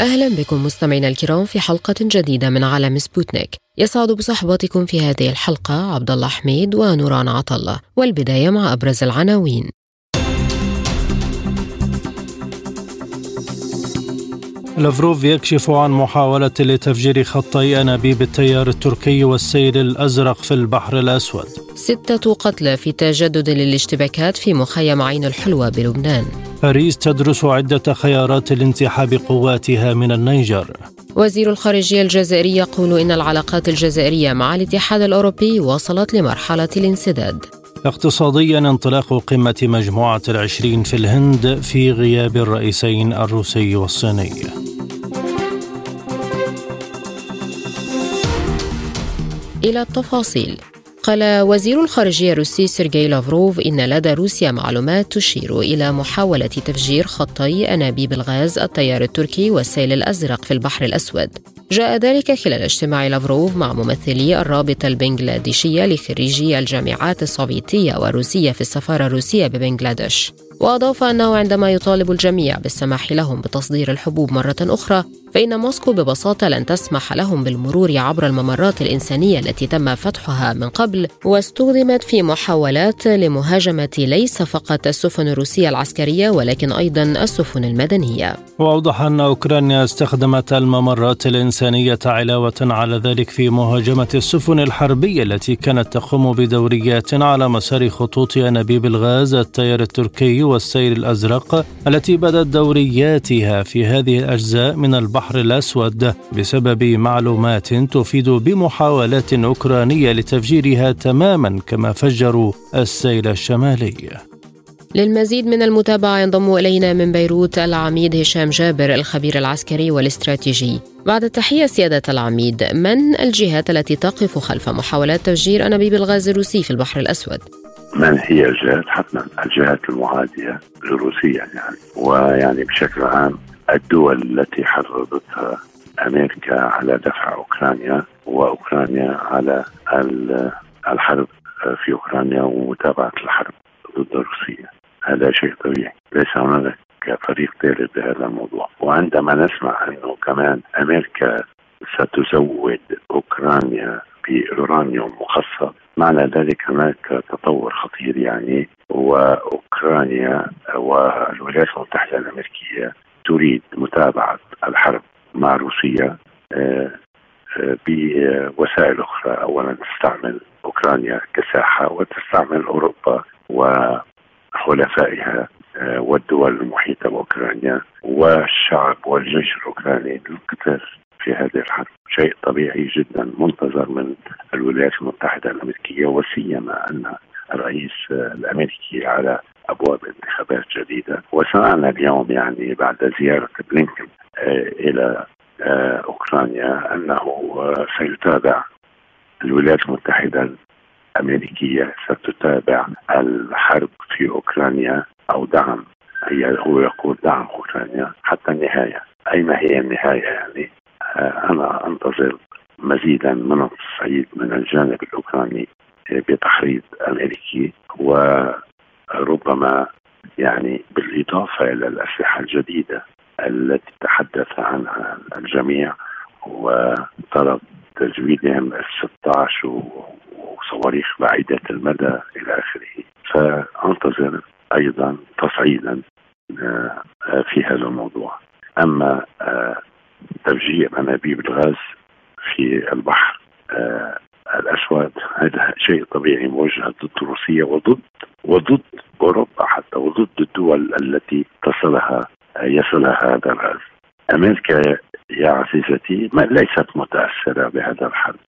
أهلا بكم مستمعينا الكرام في حلقة جديدة من عالم سبوتنيك. يسعد بصحبتكم في هذه الحلقة عبد الله حميد ونوران عطلة والبداية مع أبرز العناوين. لافروف يكشف عن محاولة لتفجير خطي أنابيب التيار التركي والسيل الأزرق في البحر الأسود. ستة قتلى في تجدد للاشتباكات في مخيم عين الحلوة بلبنان. باريس تدرس عدة خيارات لانسحاب قواتها من النيجر. وزير الخارجية الجزائري يقول إن العلاقات الجزائرية مع الاتحاد الأوروبي وصلت لمرحلة الانسداد. اقتصاديا انطلاق قمة مجموعة العشرين في الهند في غياب الرئيسين الروسي والصيني. إلى التفاصيل. قال وزير الخارجية الروسي سيرجي لافروف إن لدى روسيا معلومات تشير إلى محاولة تفجير خطي أنابيب الغاز التيار التركي والسيل الأزرق في البحر الأسود. جاء ذلك خلال اجتماع لافروف مع ممثلي الرابطة البنغلاديشية لخريجي الجامعات السوفيتية والروسية في السفارة الروسية ببنغلاديش. وأضاف أنه عندما يطالب الجميع بالسماح لهم بتصدير الحبوب مرة أخرى فإن موسكو ببساطة لن تسمح لهم بالمرور عبر الممرات الإنسانية التي تم فتحها من قبل واستخدمت في محاولات لمهاجمة ليس فقط السفن الروسية العسكرية ولكن أيضا السفن المدنية. وأوضح أن أوكرانيا استخدمت الممرات الإنسانية علاوة على ذلك في مهاجمة السفن الحربية التي كانت تقوم بدوريات على مسار خطوط أنابيب الغاز التيار التركي والسيل الأزرق التي بدأت دورياتها في هذه الأجزاء من البحر الأسود بسبب معلومات تفيد بمحاولات أوكرانية لتفجيرها تماما كما فجروا السيل الشمالي. للمزيد من المتابعة ينضم إلينا من بيروت العميد هشام جابر الخبير العسكري والاستراتيجي. بعد التحية سيادة العميد من الجهات التي تقف خلف محاولات تفجير أنابيب الغاز الروسي في البحر الأسود؟ من هي الجهات؟ حتما الجهات المعادية لروسيا يعني ويعني بشكل عام الدول التي حرضتها أمريكا على دفع أوكرانيا وأوكرانيا على الحرب في أوكرانيا ومتابعة الحرب ضد روسيا. هذا شيء طبيعي. ليس هناك فريق ثالث بهذا الموضوع. وعندما نسمع أنه كمان أمريكا ستزود أوكرانيا بأورانيوم مخصب معنى ذلك هناك تطور خطير يعني وأوكرانيا والولايات المتحدة الأمريكية تريد متابعة الحرب مع روسيا آه، آه، بوسائل أخرى. أولا تستعمل أوكرانيا كساحة وتستعمل أوروبا وحلفائها آه، والدول المحيطة بأوكرانيا والشعب والجيش الأوكراني للقتال في هذه الحرب. شيء طبيعي جدا منتظر من الولايات المتحدة الأمريكية وسيما أن الرئيس الأمريكي على أبواب انتخابات جديدة وسمعنا اليوم يعني بعد زيارة بلينكن آه، إلى آه، أوكرانيا أنه آه، سيتابع الولايات المتحدة الأمريكية ستتابع الحرب في أوكرانيا أو دعم هي هو يقول دعم أوكرانيا حتى النهاية. أي ما هي النهاية يعني؟ أنا أنتظر مزيدا من التصعيد من الجانب الأوكراني بتحريض أمريكي و ربما يعني بالإضافة إلى الأسلحة الجديدة التي تحدث عنها الجميع وطلب تزويدهم ال 16 وصواريخ بعيدة المدى إلى آخره. فأنتظر أيضا تصعيدا آه، في هذا الموضوع. أما آه، تفجير أنابيب الغاز في البحر الأسود هذا شيء طبيعي موجه ضد روسيا وضد وضد أوروبا حتى وضد الدول التي تصلها يصلها هذا الغاز. أمريكا يا عزيزتي ما ليست متأثرة بهذا الحرب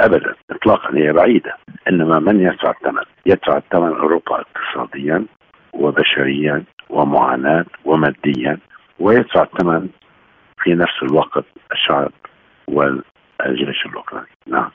ابدا اطلاقا هي بعيدة. إنما من يدفع الثمن؟ يدفع الثمن أوروبا اقتصاديا وبشريا ومعاناة وماديا ويدفع الثمن في نفس الوقت الشعب والجيش الأوكراني. نعم.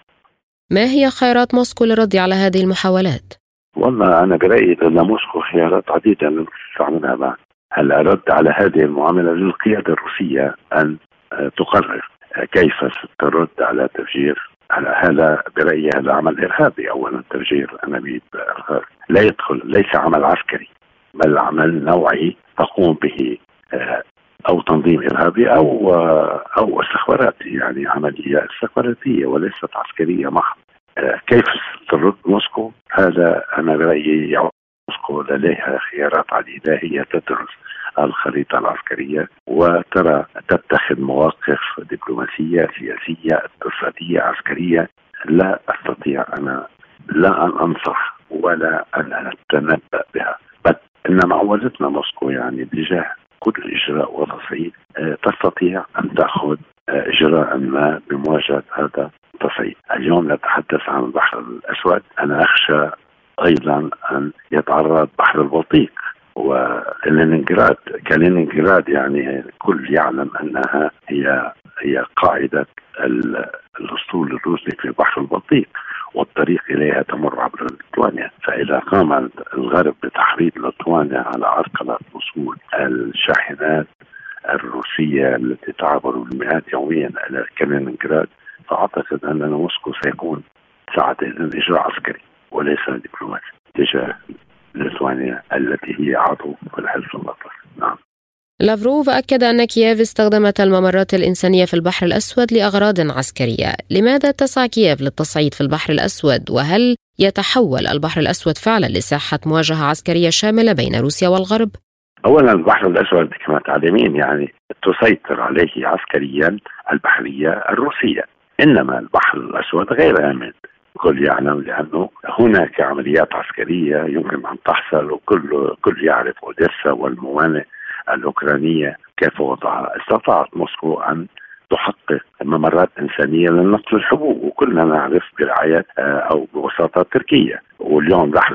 ما هي خيارات موسكو للرد على هذه المحاولات؟ والله أنا برايي أن موسكو خيارات عديدة نستعملها بعد هل أرد على هذه المعاملة للقيادة الروسية أن آه، تقرر كيف سترد على تفجير؟ هذا برايي هذا عمل إرهابي اولا تفجير انابيب الغاز لا يدخل ليس عمل عسكري بل عمل نوعي تقوم به آه، أو تنظيم إرهابي أو أو استخباراتي يعني عملية استخباراتية وليست عسكرية محض. كيف سترد موسكو؟ هذا أنا برأيي موسكو لديها خيارات عديدة هي تدرس الخريطة العسكرية وترى تتخذ مواقف دبلوماسية سياسية اقتصادية عسكرية. لا أستطيع أنا لا أن أنصح ولا أن أتنبأ بها. بل ان معوزتنا موسكو يعني تجاه كل إجراء وتصعيد آه، تستطيع أن تأخذ آه، إجراء ما بمواجهة هذا التصعيد. اليوم نتحدث عن البحر الأسود، أنا أخشى أيضا أن يتعرض بحر البلطيق ولينينغراد كلينينغراد يعني الكل يعلم أنها هي هي قاعدة الأسطول الروسي في بحر البلطيق والطريق إليها تمر عبر ليتوانيا فإذا قام الغرب بتحريض ليتوانيا على عرقله وصول الشاحنات الروسية التي تعبر بالمئات يوميا إلى كالينينغراد فأعتقد أن موسكو سيكون ساعة إجراء عسكري وليس دبلوماسي. تجاه ليتوانيا التي هي عضو في الحلف الأطلسي نعم. لافروف أكد أن كييف استخدمت الممرات الإنسانية في البحر الأسود لأغراض عسكرية. لماذا تسعى كييف للتصعيد في البحر الأسود؟ وهل يتحول البحر الأسود فعلا لساحة مواجهة عسكرية شاملة بين روسيا والغرب؟ اولا البحر الأسود كما تعلمين يعني تسيطر عليه عسكريا البحرية الروسية. إنما البحر الأسود غير آمن. الكل يعلم لأنه هناك عمليات عسكرية يمكن أن تحصل وكل كل يعرف أوديسا والموانئ الأوكرانية كيف وضعها، استطاعت موسكو أن تحقق ممرات إنسانية لنقل الحبوب وكلنا نعرف برعاية آه، أو بوساطة تركيا واليوم البحر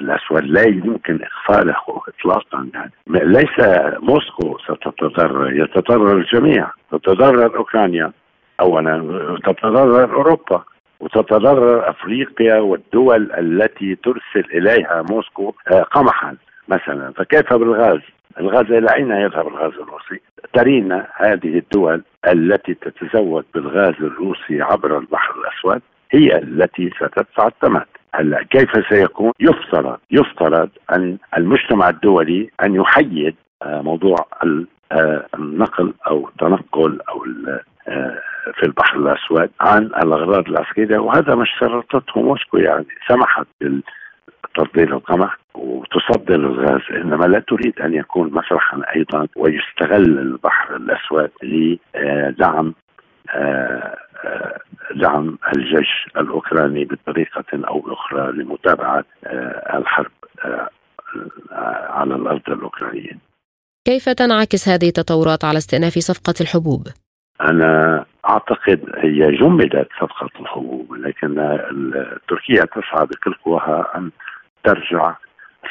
الاسود لا يمكن اغفاله اطلاقا. يعني ليس موسكو ستتضرر يتضرر الجميع. تتضرر أوكرانيا. اولا تتضرر أوروبا. وتتضرر أفريقيا والدول التي ترسل إليها موسكو آه، قمحا مثلا فكيف بالغاز؟ الغاز إلى أين يذهب الغاز الروسي؟ ترينا هذه الدول التي تتزود بالغاز الروسي عبر البحر الأسود هي التي ستدفع الثمن هلأ كيف سيكون؟ يفترض يفترض أن المجتمع الدولي أن يحيد آه، موضوع آه، النقل أو التنقل أو في البحر الأسود عن الأغراض العسكرية وهذا ما اشترطته موسكو يعني سمحت بتصدير القمح وتصدر الغاز إنما لا تريد أن يكون مسرحا أيضا ويستغل البحر الأسود لدعم دعم الجيش الأوكراني بطريقة أو بأخرى لمتابعة الحرب على الأرض الأوكرانية. كيف تنعكس هذه التطورات على استئناف صفقة الحبوب؟ أنا اعتقد هي جمدت صفقه الحبوب لكن تركيا تسعى بكل قواها ان ترجع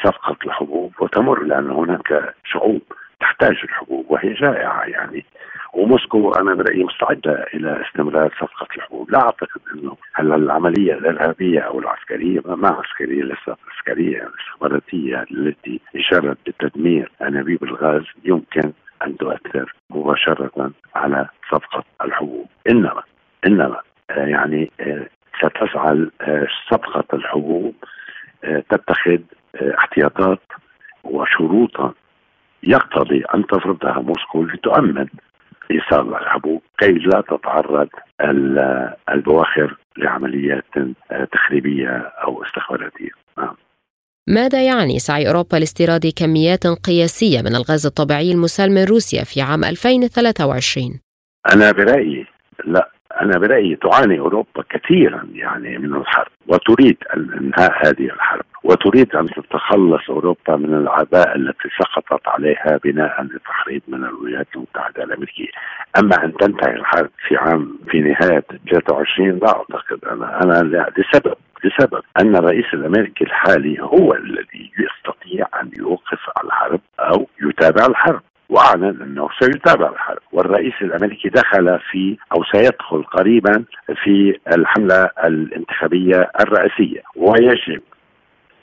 صفقه الحبوب وتمر لأن هناك شعوب تحتاج الحبوب وهي جائعه يعني وموسكو أنا برايي مستعده إلى استمرار صفقه الحبوب، لا اعتقد انه هلا العملية الارهابيه أو العسكريه ما عسكريه لسه عسكريه استخباراتيه التي اشارت بتدمير انابيب الغاز يمكن أن تؤثر مباشرة على صفقة الحبوب إنما إنما آه، يعني آه، ستسعى آه، صفقة الحبوب تتخذ احتياطات وشروطا يقتضي أن تفرضها موسكو لتؤمن إيصال الحبوب كي لا تتعرض البواخر لعمليات تخريبية أو استخباراتية نعم. ماذا يعني سعي أوروبا لاستيراد كميات قياسية من الغاز الطبيعي المسال من روسيا في عام 2023؟ أنا برأيي لا أنا برأيي تعاني أوروبا كثيرا يعني من الحرب وتريد أنهاء هذه الحرب وتريد أن تتخلص أوروبا من العباءة التي سقطت عليها بناء لتحريض من الولايات المتحدة الأمريكية. أما أن تنتهي الحرب في عام في نهاية 23 لا أعتقد أنا أنا لسبب لسبب أن الرئيس الأمريكي الحالي هو الذي يستطيع أن يوقف الحرب أو يتابع الحرب. وأعلن أنه سيتابع الحرب والرئيس الأمريكي دخل في أو سيدخل قريبا في الحملة الانتخابية الرئاسيه ويجب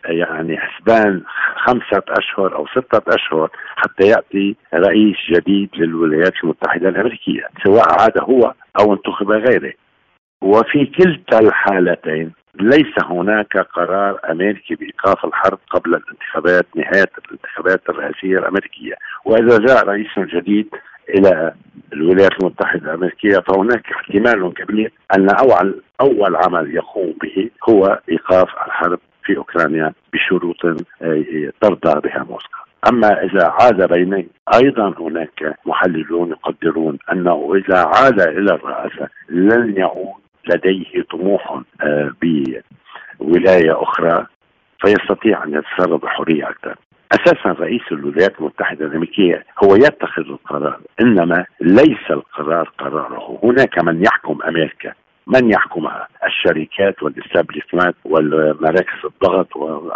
يعني حسبان خمسة أشهر أو ستة أشهر حتى يأتي رئيس جديد للولايات المتحدة الأمريكية سواء عاد هو أو انتخب غيره. وفي كلتا الحالتين ليس هناك قرار أمريكي بإيقاف الحرب قبل الانتخابات نهاية الانتخابات الرئاسية الأمريكية، وإذا جاء رئيس جديد إلى الولايات المتحدة الأمريكية فهناك احتمال كبير أن اول أول عمل يقوم به هو إيقاف الحرب في أوكرانيا بشروط آه، ترضى بها موسكو. أما إذا عاد بيني أيضا هناك محللون يقدرون أنه إذا عاد إلى الرئاسة لن يعود لديه طموح آه، بولاية أخرى فيستطيع أن يتصرف بحرية أكثر. أساسا رئيس الولايات المتحدة الأمريكية هو يتخذ القرار إنما ليس القرار قراره هناك من يحكم أمريكا من يحكمها الشركات والإستابليشمنت والمراكز الضغط و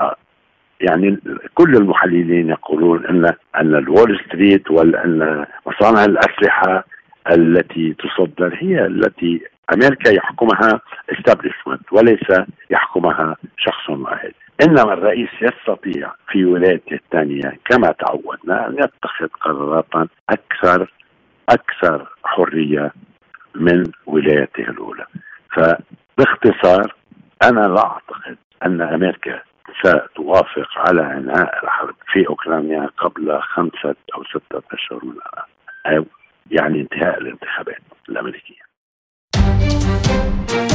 يعني كل المحللين يقولون ان أن الول ستريت وان مصانع الأسلحة التي تصدر هي التي أمريكا يحكمها establishment وليس يحكمها شخص واحد. إنما الرئيس يستطيع في ولايته الثانية كما تعودنا أن يتخذ قرارات أكثر أكثر حرية من ولايته الأولى. فباختصار أنا لا أعتقد أن أمريكا ستوافق على إنهاء الحرب في أوكرانيا قبل خمسة أو ستة أشهر من الآن أو يعني انتهاء الانتخابات الأمريكية. Música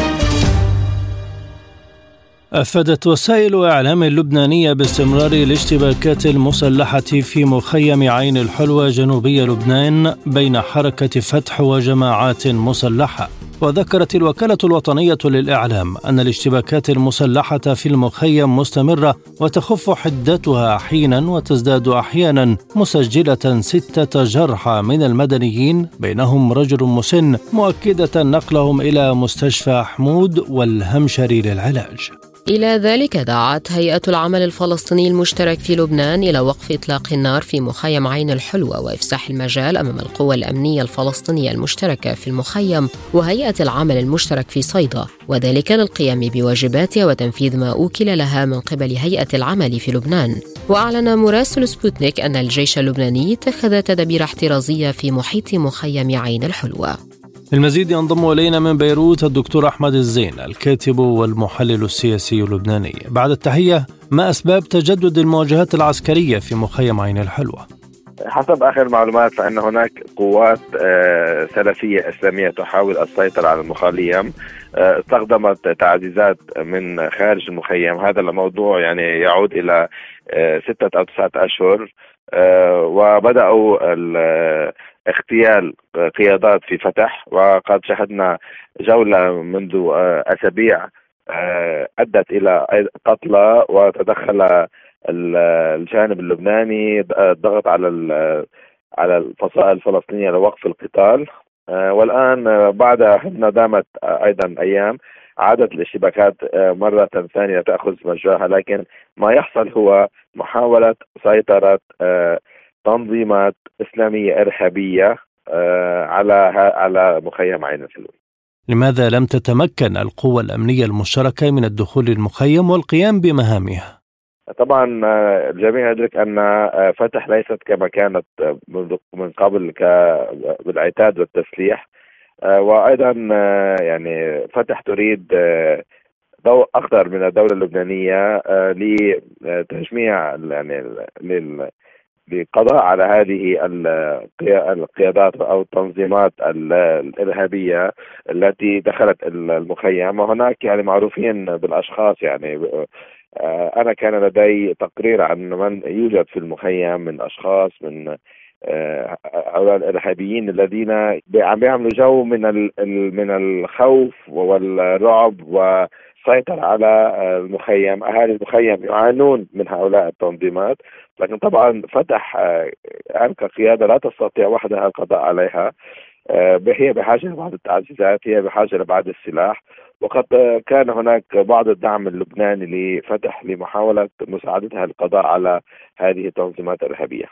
أفادت وسائل إعلام لبنانية باستمرار الاشتباكات المسلحة في مخيم عين الحلوى جنوبي لبنان بين حركة فتح وجماعات مسلحة. وذكرت الوكالة الوطنية للإعلام أن الاشتباكات المسلحة في المخيم مستمرة وتخف حدتها حينا وتزداد أحيانا مسجلة ستة جرحى من المدنيين بينهم رجل مسن مؤكدة نقلهم إلى مستشفى حمود والهمشري للعلاج. إلى ذلك دعت هيئة العمل الفلسطيني المشترك في لبنان إلى وقف إطلاق النار في مخيم عين الحلوة وإفساح المجال أمام القوى الأمنية الفلسطينية المشتركة في المخيم وهيئة العمل المشترك في صيدا. وذلك للقيام بواجباتها وتنفيذ ما أوكل لها من قبل هيئة العمل في لبنان. وأعلن مراسل سبوتنيك أن الجيش اللبناني اتخذ تدابير احترازية في محيط مخيم عين الحلوة. المزيد ينضم إلينا من بيروت الدكتور أحمد الزين الكاتب والمحلل السياسي اللبناني. بعد التحية ما أسباب تجدد المواجهات العسكرية في مخيم عين الحلوة؟ حسب آخر المعلومات فإن هناك قوات آه، سلفية إسلامية تحاول السيطرة على المخيم آه، استخدمت تعزيزات من خارج المخيم هذا الموضوع يعني يعود إلى آه، ستة أو تسعة أشهر وبدأوا اغتيال قيادات في فتح وقد شهدنا جولة منذ أسابيع أدت إلى قتلى وتدخل الجانب اللبناني الضغط على على الفصائل الفلسطينية لوقف القتال. والآن بعد ما دامت أيضا أيام عادت الاشتباكات مرة ثانية تأخذ مجراها لكن ما يحصل هو محاولة سيطرة تنظيمات إسلامية إرهابية آه، على على مخيم عين الحلول. لماذا لم تتمكن القوى الأمنية المشتركة من الدخول للمخيم والقيام بمهامها؟ طبعا آه، الجميع يدرك أن آه، فتح ليست كما كانت من قبل بالعتاد والتسليح وأيضا يعني فتح تريد ضوء أخضر من الدولة اللبنانية لتجميع يعني للقضاء على هذه القيادات أو التنظيمات الإرهابية التي دخلت المخيم. وهناك يعني معروفين بالأشخاص يعني آه، أنا كان لدي تقرير عن من يوجد في المخيم من أشخاص من آه، هؤلاء الإرهابيين الذين عم بيعملوا جو من من الخوف والرعب و سيطر على المخيم. أهالي المخيم يعانون من هؤلاء التنظيمات. لكن طبعا فتح آه، قيادة لا تستطيع وحدها القضاء عليها آه، هي بحاجة لبعض التعزيزات هي بحاجة لبعض السلاح وقد كان هناك بعض الدعم اللبناني لفتح لمحاولة مساعدتها القضاء على هذه التنظيمات الإرهابية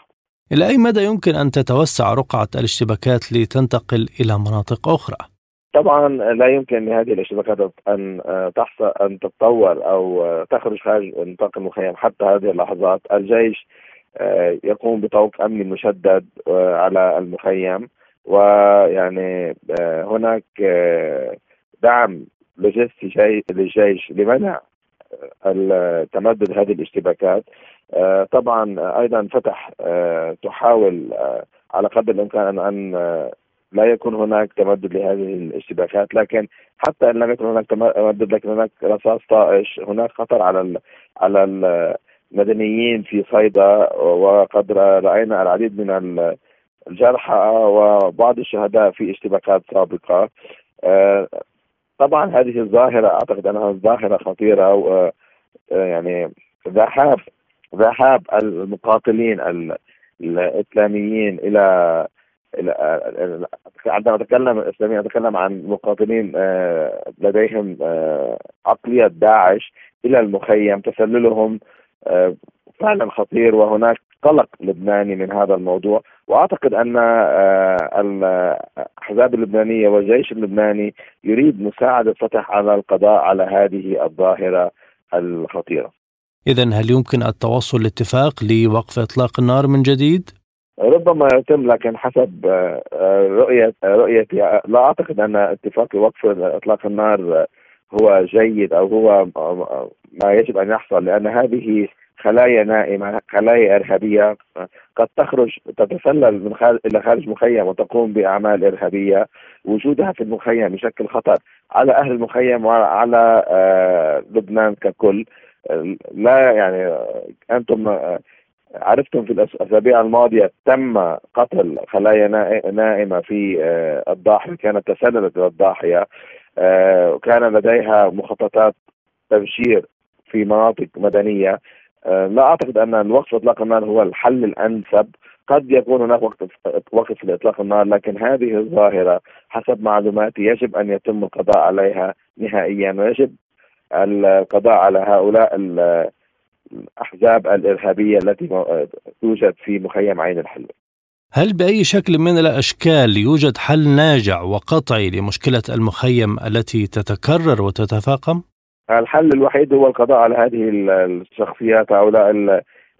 إلى أي مدى يمكن أن تتوسع رقعة الاشتباكات لتنتقل إلى مناطق أخرى؟ طبعا لا يمكن لهذه الاشتباكات أن تحصل أن تتطور أو تخرج خارج نطاق المخيم حتى هذه اللحظات. الجيش يقوم بطوق امني مشدد على المخيم. ويعني هناك دعم لوجستي للجيش لمنع تمدد هذه الاشتباكات. طبعا أيضا فتح تحاول على قدر الإمكان أن لا يكون هناك تمدد لهذه الاشتباكات لكن حتى إن لم يكن هناك تمدد لكن هناك رصاص طائش هناك خطر على على المدنيين في صيدا وقد رأينا العديد من الجرحى وبعض الشهداء في اشتباكات سابقة. طبعا هذه الظاهرة أعتقد أنها ظاهرة خطيرة و يعني ذهاب ذهاب المقاتلين الإسلاميين إلى عندما أتكلم اسلامي أتكلم عن مقاتلين آه، لديهم آه، عقلية داعش إلى المخيم تسللهم آه، فعلا خطير وهناك قلق لبناني من هذا الموضوع وأعتقد أن الأحزاب اللبنانية والجيش اللبناني يريد مساعدة فتح على القضاء على هذه الظاهرة الخطيرة. اذا هل يمكن التوصل لاتفاق لوقف إطلاق النار من جديد؟ ربما يتم لكن حسب آه، آه، رؤية آه، رؤيتي لا أعتقد أن اتفاق وقف إطلاق النار هو جيد أو هو ما يجب أن يحصل لأن هذه خلايا نائمة خلايا إرهابية قد تخرج تتسلل من خارج إلى خارج مخيم وتقوم بأعمال إرهابية وجودها في المخيم يشكل خطر على أهل المخيم وعلى لبنان ككل. لا يعني أنتم عرفتم في الاسابيع الماضيه تم قتل خلايا نائمة في آه، الضاحية كانت تسللت إلى الضاحية آه، وكان لديها مخططات تبشير في مناطق مدنية. آه، لا أعتقد أن الوقف إطلاق النار هو الحل الأنسب. قد يكون هناك وقت وقف لإطلاق النار لكن هذه الظاهرة حسب معلوماتي يجب أن يتم القضاء عليها نهائيا ويجب القضاء على هؤلاء الأحزاب الإرهابية التي توجد في مخيم عين الحلوة. هل بأي شكل من الأشكال يوجد حل ناجع وقطعي لمشكلة المخيم التي تتكرر وتتفاقم؟ الحل الوحيد هو القضاء على هذه الشخصيات هؤلاء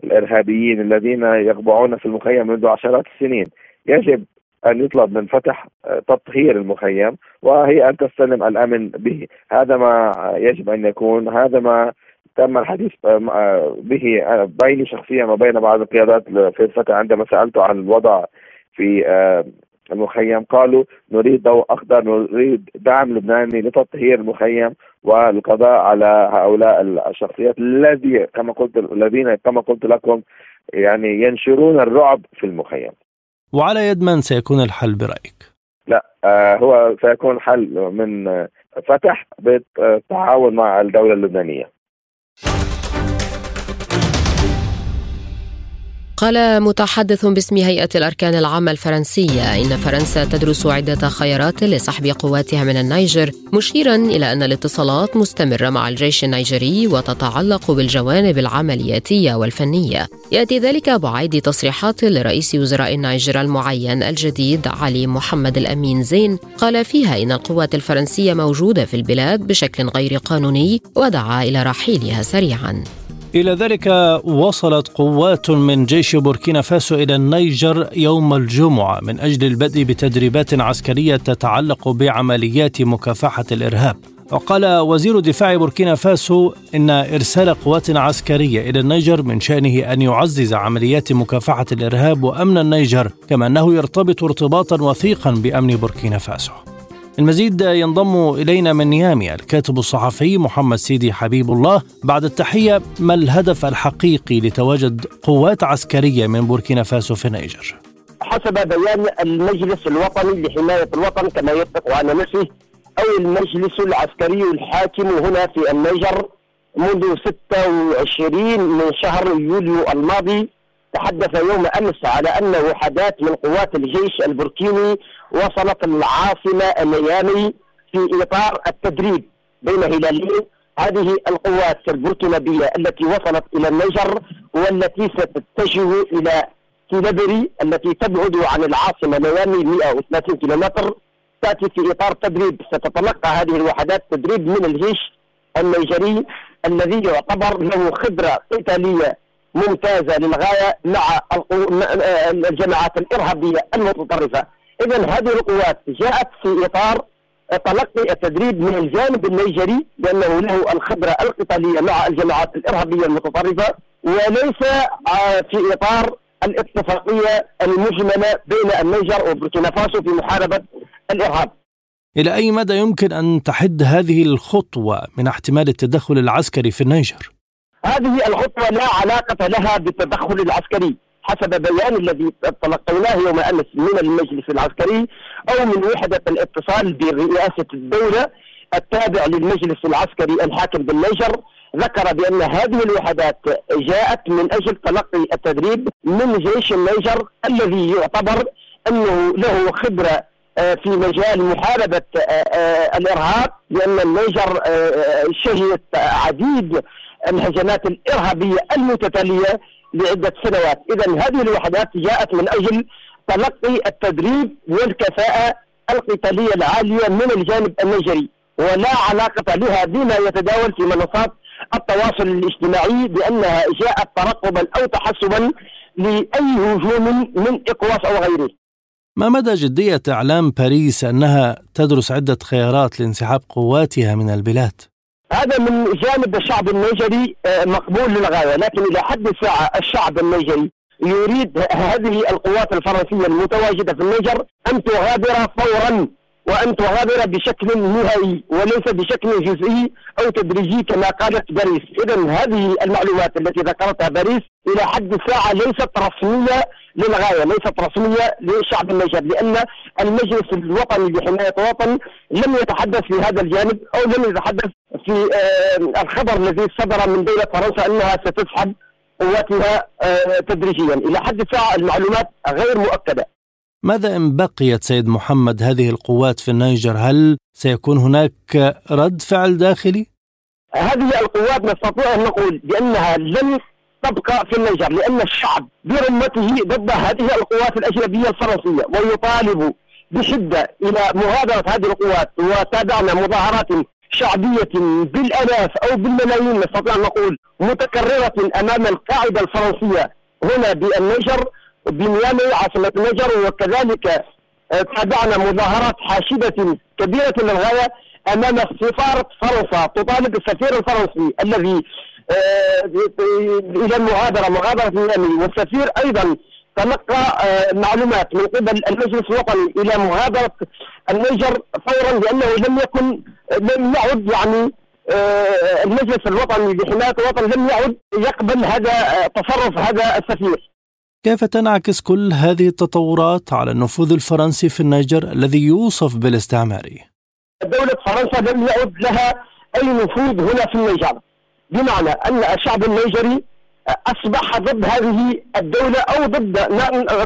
الإرهابيين الذين يقبعون في المخيم منذ عشرات السنين. يجب أن يطلب من فتح تطهير المخيم وهي أن تستلم الأمن به، هذا ما يجب أن يكون، هذا ما تم الحديث آه، به آه، بيني شخصيا وبين بعض القيادات في الفتى عندما سالته عن الوضع في آه، المخيم قالوا نريد ضوء أخضر نريد دعم لبناني لتطهير المخيم والقضاء على هؤلاء الشخصيات الذي كما قلت الذين كما قلت لكم يعني ينشرون الرعب في المخيم. وعلى يد من سيكون الحل برأيك؟ لا هو سيكون حل من فتح بالتعاون مع الدولة اللبنانية. قال متحدث باسم هيئة الأركان العامة الفرنسية إن فرنسا تدرس عدة خيارات لسحب قواتها من النيجر مشيرا إلى أن الاتصالات مستمرة مع الجيش النيجري وتتعلق بالجوانب العملياتية والفنية. يأتي ذلك بعيد تصريحات لرئيس وزراء النيجر المعين الجديد علي محمد الأمين زين. قال فيها إن القوات الفرنسية موجودة في البلاد بشكل غير قانوني ودعا إلى رحيلها سريعا. إلى ذلك وصلت قوات من جيش بوركينا فاسو إلى النيجر يوم الجمعة من أجل البدء بتدريبات عسكرية تتعلق بعمليات مكافحة الإرهاب. وقال وزير دفاع بوركينا فاسو إن إرسال قوات عسكرية إلى النيجر من شأنه أن يعزز عمليات مكافحة الإرهاب وأمن النيجر كما أنه يرتبط ارتباطا وثيقا بأمن بوركينا فاسو. المزيد ينضم إلينا من نيامي الكاتب الصحفي محمد سيدي حبيب الله بعد التحية ما الهدف الحقيقي لتواجد قوات عسكرية من بوركينا فاسو في النيجر؟ حسب بيان المجلس الوطني لحماية الوطن كما يطلق على نفسه أو المجلس العسكري الحاكم هنا في النيجر منذ 26 من شهر يوليو الماضي تحدث يوم أمس على أن وحدات من قوات الجيش البوركيني وصلت العاصمة النيامي في إطار التدريب بين هلالين. هذه القوات البوركينابيه التي وصلت إلى النيجر والتي ستتجه إلى تيلبري التي تبعد عن العاصمة نيامي 130 كيلومتر. تأتي في إطار تدريب. ستتلقى هذه الوحدات تدريب من الجيش النيجري الذي يعتبر له خبرة قتالية ممتازة للغاية مع الجماعات الإرهابية المتطرفة. اذا هذه القوات جاءت في إطار تلقي التدريب من الجانب النيجري لأنه له الخبرة القتالية مع الجماعات الإرهابية المتطرفة وليس آه، في إطار الاتفاقية المجملة بين النيجر وبوركينا فاسو في محاربة الإرهاب. إلى أي مدى يمكن أن تحد هذه الخطوة من احتمال التدخل العسكري في النيجر؟ هذه الخطوة لا علاقة لها بالتدخل العسكري حسب بيان الذي تلقيناه يوم أمس من المجلس العسكري أو من وحدة الاتصال برئاسة الدولة التابع للمجلس العسكري الحاكم بالنيجر ذكر بأن هذه الوحدات جاءت من أجل تلقي التدريب من جيش النيجر الذي يعتبر أنه له خبرة آه، في مجال محاربة آه، آه، الإرهاب لأن النيجر شهدت عديد الهجمات الإرهابية المتتالية لعدة سنوات، إذا هذه الوحدات جاءت من أجل تلقي التدريب والكفاءة القتالية العالية من الجانب النيجري، ولا علاقة لها بما يتداول في منصات التواصل الاجتماعي بأنها جاءت ترقبا أو تحسبا لأي هجوم من إقواس أو غيره. ما مدى جدية إعلام باريس أنها تدرس عدة خيارات لانسحاب قواتها من البلاد؟ هذا من جانب الشعب النيجري آه، مقبول للغاية. لكن إلى حد الساعة الشعب النيجري يريد هذه القوات الفرنسية المتواجدة في النيجر أن تغادر فورا وان تغادر بشكل نهائي وليس بشكل جزئي أو تدريجي كما قالت باريس، اذا هذه المعلومات التي ذكرتها باريس إلى حد الساعة ليست رسمية للغاية، ليست رسمية للشعب النيجر لأن المجلس الوطني لحماية الوطن لم يتحدث في هذا الجانب أو لم يتحدث في آه، الخبر الذي صدر من دولة فرنسا أنها ستسحب قواتها آه، تدريجيا، إلى حد الساعة المعلومات غير مؤكدة. ماذا إن بقيت سيد محمد هذه القوات في النيجر هل سيكون هناك رد فعل داخلي؟ هذه القوات نستطيع أن نقول بأنها لن تبقى في النيجر لأن الشعب برمته ضد هذه القوات الأجنبية الفرنسية ويطالب بشدة إلى مغادرة هذه القوات وتابعنا مظاهرات شعبية بالآلاف أو بالملايين نستطيع أن نقول متكررة أمام القاعدة الفرنسية هنا بالنيجر بنيامي عاصمة النيجر وكذلك آه، تابعنا مظاهرات حاشدة كبيرة للغاية أمام سفارة فرنسا تطالب السفير الفرنسي الذي آه، إلى المغادرة مغادرة نيامي والسفير أيضا تلقى آه، معلومات من قبل المجلس الوطني إلى مغادرة النيجر فورا لأنه لم يكن لم يعد يعني المجلس الوطني لحماية الوطن لم يعد يقبل هذا تصرف هذا السفير. كيف تنعكس كل هذه التطورات على النفوذ الفرنسي في النيجر الذي يوصف بالاستعماري؟ دولة فرنسا لم يعد لها أي نفوذ هنا في النيجر. بمعنى أن الشعب النيجري أصبح ضد هذه الدولة أو ضد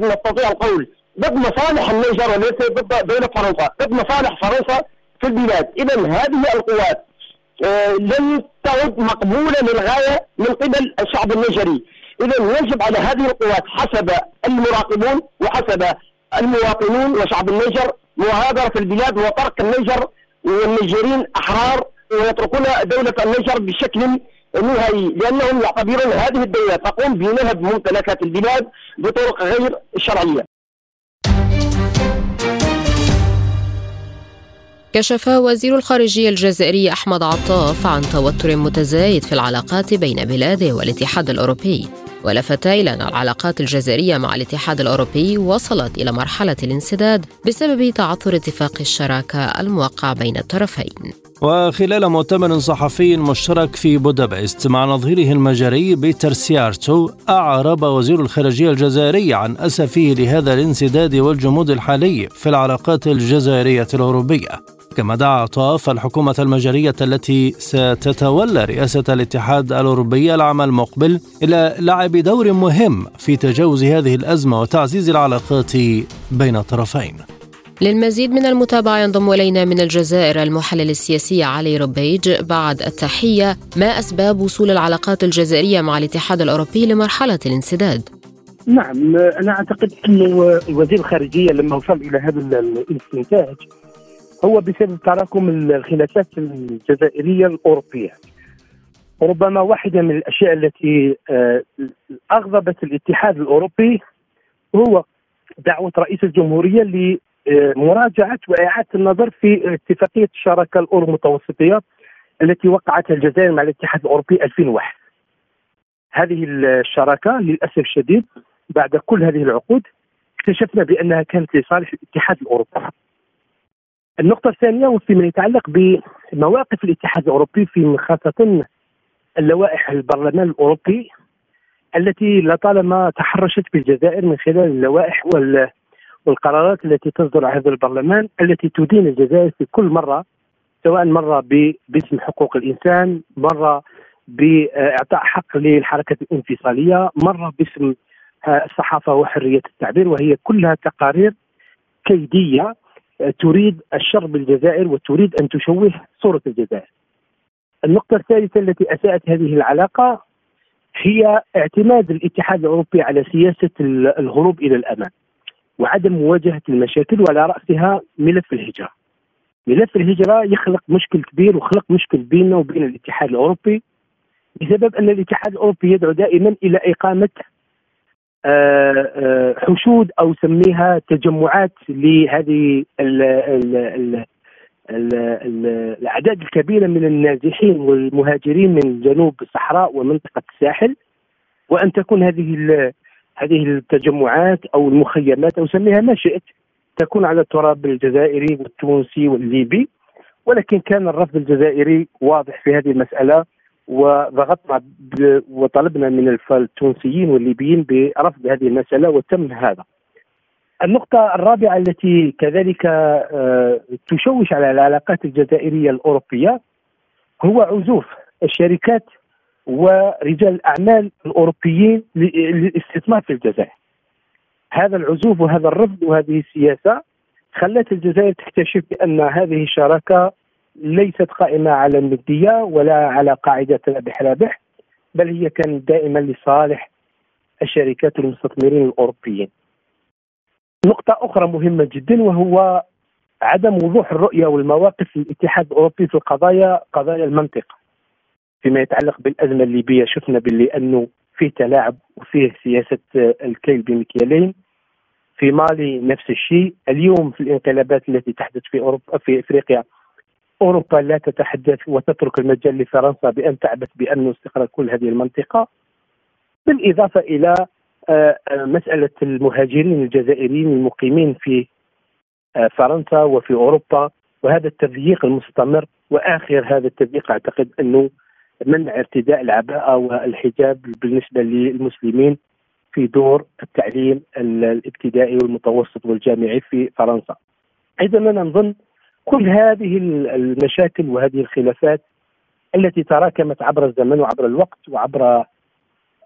نستطيع القول. ضد مصالح النيجر وليس ضد دولة فرنسا. ضد مصالح فرنسا في البلاد. إذا هذه القوات آه، لن تعد مقبولة للغاية من قبل الشعب النيجري. اذا يجب على هذه القوات حسب المراقبون وحسب المواطنون وشعب النيجر مغادرة البلاد وترك النيجر والنيجريين أحرار ويتركون دولة النيجر بشكل نهائي لأنهم يعتبرون هذه الدولة تقوم بنهب ممتلكات البلاد بطرق غير شرعية. كشف وزير الخارجية الجزائري أحمد عطاف عن توتر متزايد في العلاقات بين بلاده والاتحاد الأوروبي ولفت إلى أن العلاقات الجزائرية مع الاتحاد الأوروبي وصلت إلى مرحلة الانسداد بسبب تعثر اتفاق الشراكة الموقع بين الطرفين. وخلال مؤتمر صحفي مشترك في بودابست مع نظيره المجري بيتر سيارتو أعرب وزير الخارجية الجزائري عن أسفه لهذا الانسداد والجمود الحالي في العلاقات الجزائرية الأوروبية. كما دعا عطاف الحكومة المجرية التي ستتولى رئاسة الاتحاد الأوروبي العام المقبل إلى لعب دور مهم في تجاوز هذه الأزمة وتعزيز العلاقات بين الطرفين للمزيد من المتابعة ينضم إلينا من الجزائر المحلل السياسي علي ربيج بعد التحية ما أسباب وصول العلاقات الجزائرية مع الاتحاد الأوروبي لمرحلة الانسداد؟ نعم أنا أعتقد أن وزير الخارجية لما وصل إلى هذا الاستنتاج هو بسبب تراكم الخلافات الجزائرية الأوروبية. ربما واحدة من الأشياء التي آه، أغضبت الاتحاد الأوروبي هو دعوة رئيس الجمهورية لمراجعة وإعادة النظر في اتفاقية الشراكة الأورو متوسطية التي وقعتها الجزائر مع الاتحاد الأوروبي 2001 هذه الشراكة للأسف الشديد بعد كل هذه العقود اكتشفنا بأنها كانت لصالح الاتحاد الأوروبي. النقطة الثانية وفيما يتعلق بمواقف الاتحاد الأوروبي في خاصة اللوائح البرلمان الأوروبي التي لطالما تحرشت بالجزائر من خلال اللوائح والقرارات التي تصدر هذا البرلمان التي تدين الجزائر في كل مرة سواء مرة باسم حقوق الإنسان مرة بإعطاء حق للحركة الانفصالية مرة باسم الصحافة وحرية التعبير وهي كلها تقارير كيدية تريد الشر بالجزائر وتريد أن تشوه صورة الجزائر. النقطة الثالثة التي أساءت هذه العلاقة هي اعتماد الاتحاد الأوروبي على سياسة الهروب إلى الامام وعدم مواجهة المشاكل وعلى رأسها ملف الهجرة. ملف الهجرة يخلق مشكل كبير وخلق مشكل بيننا وبين الاتحاد الأوروبي بسبب أن الاتحاد الأوروبي يدعو دائما إلى إقامة حشود أو سميها تجمعات لهذه ال ال ال ال ال الأعداد الكبيرة من النازحين والمهاجرين من جنوب الصحراء ومنطقة الساحل وأن تكون هذه هذه التجمعات أو المخيمات أو سميها ما شئت تكون على التراب الجزائري والتونسي والليبي ولكن كان الرفض الجزائري واضح في هذه المسألة وضغطنا وطلبنا من التونسيين والليبيين برفض هذه المسألة وتم هذا. النقطة الرابعة التي كذلك آه، تشوش على العلاقات الجزائرية الأوروبية هو عزوف الشركات ورجال الأعمال الأوروبيين للاستثمار في الجزائر هذا العزوف وهذا الرفض وهذه السياسة خلت الجزائر تكتشف بأن هذه الشراكة ليست قائمة على الندية ولا على قاعدة رابح رابح بل هي كانت دائما لصالح الشركات والمستثمرين الأوروبيين. نقطة أخرى مهمة جدا وهو عدم وضوح الرؤية والمواقف للاتحاد الأوروبي في القضايا قضايا المنطقة فيما يتعلق بالأزمة الليبية. شفنا باللي أنه فيه تلاعب وفيه سياسة الكيل بمكيالين في مالي نفس الشيء. اليوم في الانقلابات التي تحدث في أوروبا في إفريقيا أوروبا لا تتحدث وتترك المجال لفرنسا بأن تعبث بامن واستقرار كل هذه المنطقة بالإضافة إلى آه، آه، مسألة المهاجرين الجزائريين المقيمين في آه، فرنسا وفي أوروبا وهذا التضييق المستمر وآخر هذا التضييق أعتقد أنه منع ارتداء العباءة والحجاب بالنسبة للمسلمين في دور التعليم الابتدائي والمتوسط والجامعي في فرنسا. أيضا أنا نظن كل هذه المشاكل وهذه الخلافات التي تراكمت عبر الزمن وعبر الوقت وعبر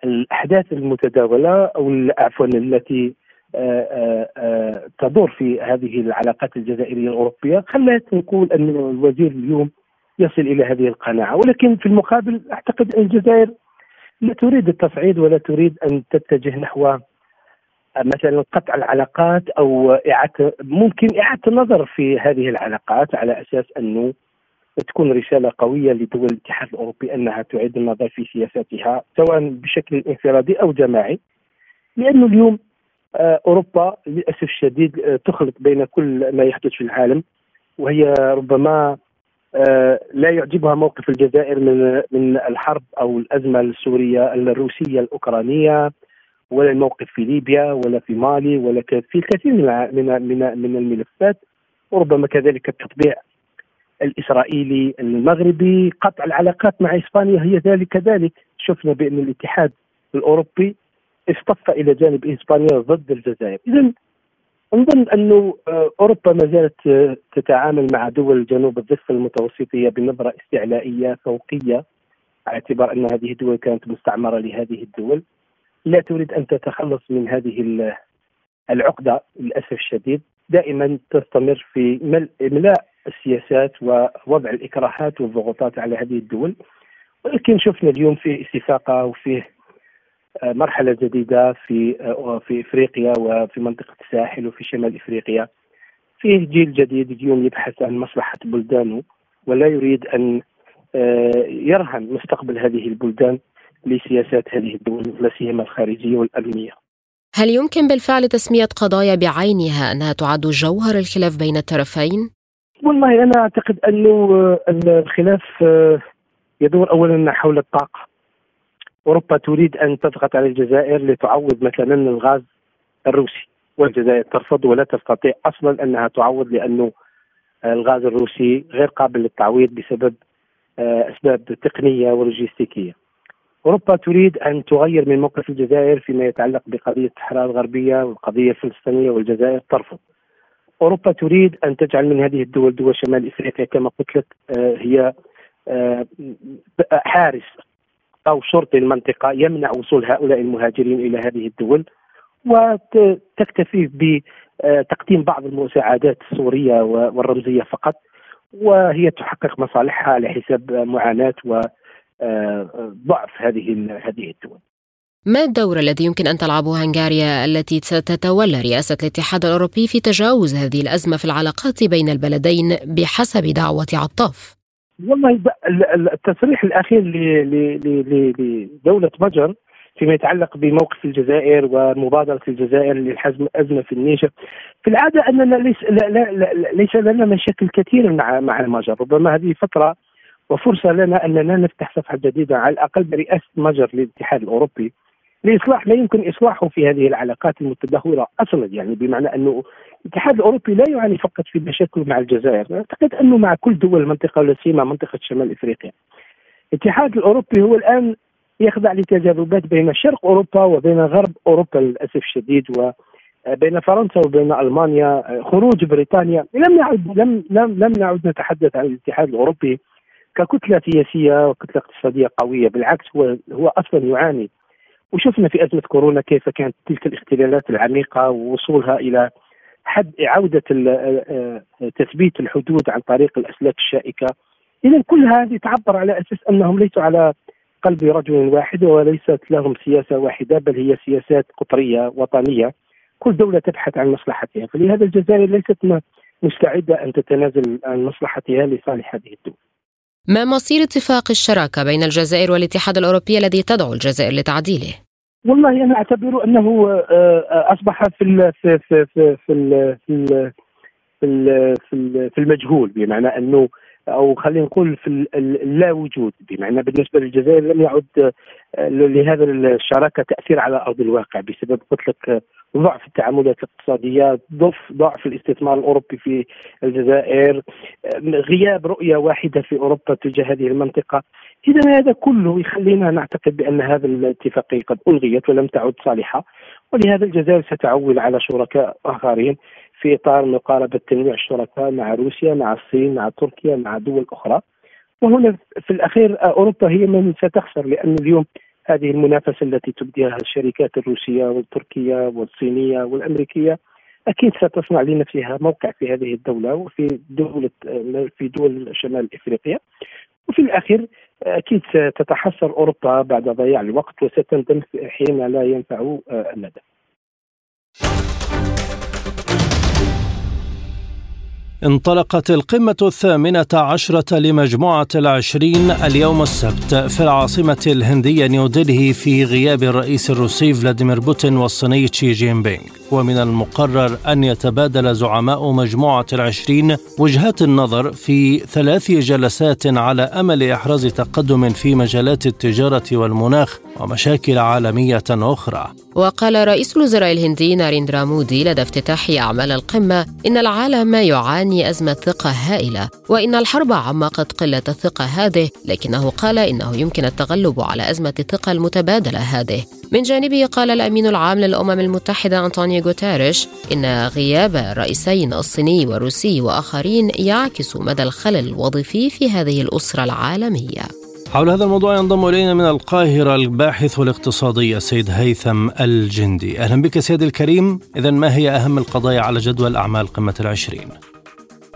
الأحداث المتداولة أو عفوا التي آه، آه، آه، تدور في هذه العلاقات الجزائرية الأوروبية. خلت نقول أن الوزير اليوم يصل إلى هذه القناعة. ولكن في المقابل أعتقد أن الجزائر لا تريد التصعيد ولا تريد أن تتجه نحو مثلا قطع العلاقات أو إعادة ممكن إعادة النظر في هذه العلاقات على أساس أنه تكون رسالة قوية لدول الاتحاد الأوروبي أنها تعيد النظر في سياساتها سواء بشكل انفرادي أو جماعي لأنه اليوم آه، أوروبا للأسف الشديد آه، تخلط بين كل ما يحدث في العالم وهي ربما آه، لا يعجبها موقف الجزائر من من الحرب أو الأزمة السورية الروسية الأوكرانية ولا الموقف في ليبيا ولا في مالي ولا في الكثير من من من, من الملفات. وربما كذلك التطبيع الإسرائيلي المغربي. قطع العلاقات مع إسبانيا هي ذلك كذلك شفنا بأن الاتحاد الأوروبي اصطف إلى جانب إسبانيا ضد الجزائر. اذا نظن انه آه، أوروبا ما زالت آه، تتعامل مع دول جنوب الضفة المتوسطيه بنظرة استعلائية فوقية على اعتبار أن هذه الدول كانت مستعمرة لهذه الدول. لا تريد أن تتخلص من هذه العقدة للأسف الشديد. دائما تستمر في إملاء السياسات ووضع الإكراهات والضغوطات على هذه الدول. ولكن شفنا اليوم في استفاقه وفيه آه، مرحلة جديدة في آه، في إفريقيا وفي منطقة الساحل وفي شمال إفريقيا. فيه جيل جديد اليوم يبحث عن مصلحة بلدانه ولا يريد أن آه، يرهن مستقبل هذه البلدان. لسياسات هذه الدول لا سيما الخارجية والأمنية هل يمكن بالفعل تسمية قضايا بعينها أنها تعد جوهر الخلاف بين الطرفين؟ والله أنا أعتقد أنه الخلاف يدور أولا حول الطاقة أوروبا تريد أن تضغط على الجزائر لتعوض مثلا الغاز الروسي والجزائر ترفض ولا تستطيع أصلا أنها تعوض لأنه الغاز الروسي غير قابل للتعويض بسبب آه، أسباب تقنية ولوجستيكية. أوروبا تريد أن تغير من موقف الجزائر فيما يتعلق بقضية الصحراء الغربية والقضية الفلسطينية والجزائر ترفض. أوروبا تريد أن تجعل من هذه الدول دول شمال إفريقيا كما قلت لك آه، هي آه، حارس أو شرطي المنطقة يمنع وصول هؤلاء المهاجرين إلى هذه الدول وتكتفي بتقديم بعض المساعدات السورية والرمزية فقط وهي تحقق مصالحها على حساب معاناه وضعف هذه هذه الدول. ما الدور الذي يمكن أن تلعبه هنغاريا التي ستتولى رئاسة الاتحاد الأوروبي في تجاوز هذه الأزمة في العلاقات بين البلدين بحسب دعوة عطاف؟ والله التصريح الأخير لدولة مجر فيما يتعلق بموقف الجزائر ومبادرة الجزائر للحزم الازمه في النيجر في العادة أننا ليس لا لا لا ليس لنا مشاكل كثيرة مع مع المجر ربما هذه فترة وفرصة لنا أننا نفتح صفحة جديدة على الأقل برئاسة مجر للاتحاد الأوروبي لإصلاح ما يمكن إصلاحه في هذه العلاقات المتدهورة أصلا يعني بمعنى أنه الاتحاد الأوروبي لا يعاني فقط في مشاكل مع الجزائر، أعتقد أنه مع كل دول المنطقة ولا سيما منطقة شمال إفريقيا. الاتحاد الأوروبي هو الآن يخضع لتجاذبات بين شرق أوروبا وبين غرب أوروبا للأسف الشديد وبين فرنسا وبين ألمانيا خروج بريطانيا لم نعد لم لم لم نعد نتحدث عن الاتحاد الأوروبي ككتلة سياسية وكتلة اقتصادية قوية بالعكس هو هو أصلا يعاني. وشفنا في أزمة كورونا كيف كانت تلك الاختلالات العميقة ووصولها إلى حد عودة تثبيت الحدود عن طريق الأسلاك الشائكة. اذا كل هذه تعبر على أساس أنهم ليسوا على قلب رجل واحد وليست لهم سياسة واحدة بل هي سياسات قطرية وطنية. كل دولة تبحث عن مصلحتها. فلهذا الجزائر ليست مستعدة أن تتنازل عن مصلحتها لصالح هذه الدول. ما مصير اتفاق الشراكة بين الجزائر والاتحاد الأوروبي الذي تدعو الجزائر لتعديله؟ والله أنا أعتبر أنه آه، أصبح في في في في في في في المجهول بمعنى أنه أو خلينا نقول في اللا وجود بمعنى بالنسبة للجزائر لم يعد آه، لهذا الشراكة تأثير على أرض الواقع بسبب قلت لك ضعف التعاملات الاقتصادية، ضعف ضعف الاستثمار الأوروبي في الجزائر، غياب رؤية واحدة في أوروبا تجاه هذه المنطقة، إذا هذا كله يخلينا نعتقد بأن هذا الاتفاقيه قد ألغيت ولم تعد صالحة، ولهذا الجزائر ستعول على شركاء آخرين في إطار مقاربة تنويع الشركاء مع روسيا مع الصين مع تركيا مع دول أخرى. وهنا في الأخير أوروبا هي من ستخسر لأن اليوم هذه المنافسة التي تبديها الشركات الروسية والتركية والصينية والأمريكية أكيد ستصنع لنفسها موقع في هذه الدولة وفي دوله في دول شمال إفريقيا وفي الأخير أكيد ستتحسر أوروبا بعد ضياع الوقت وستندم حين لا ينفع الندم. انطلقت القمة الثامنة عشرة لمجموعة العشرين اليوم السبت في العاصمة الهندية نيودلهي في غياب الرئيس الروسي فلاديمير بوتين والصيني شي جين بينغ. ومن المقرر أن يتبادل زعماء مجموعة العشرين وجهات النظر في ثلاث جلسات على أمل إحراز تقدم في مجالات التجارة والمناخ ومشاكل عالمية أخرى. وقال رئيس الوزراء الهندي ناريندرا مودي لدى افتتاح أعمال القمة إن العالم يعاني أزمة ثقة هائلة وإن الحرب عمقت قلة الثقة هذه لكنه قال إنه يمكن التغلب على أزمة الثقة المتبادلة هذه. من جانبه قال الأمين العام للأمم المتحدة أنطونيو غوتيريش إن غياب الرئيسين الصيني والروسي وآخرين يعكس مدى الخلل الوظيفي في هذه الأسرة العالمية. حول هذا الموضوع ينضم إلينا من القاهرة الباحث الاقتصادي السيد هيثم الجندي أهلا بك سيد الكريم إذا ما هي أهم القضايا على جدول أعمال قمة العشرين؟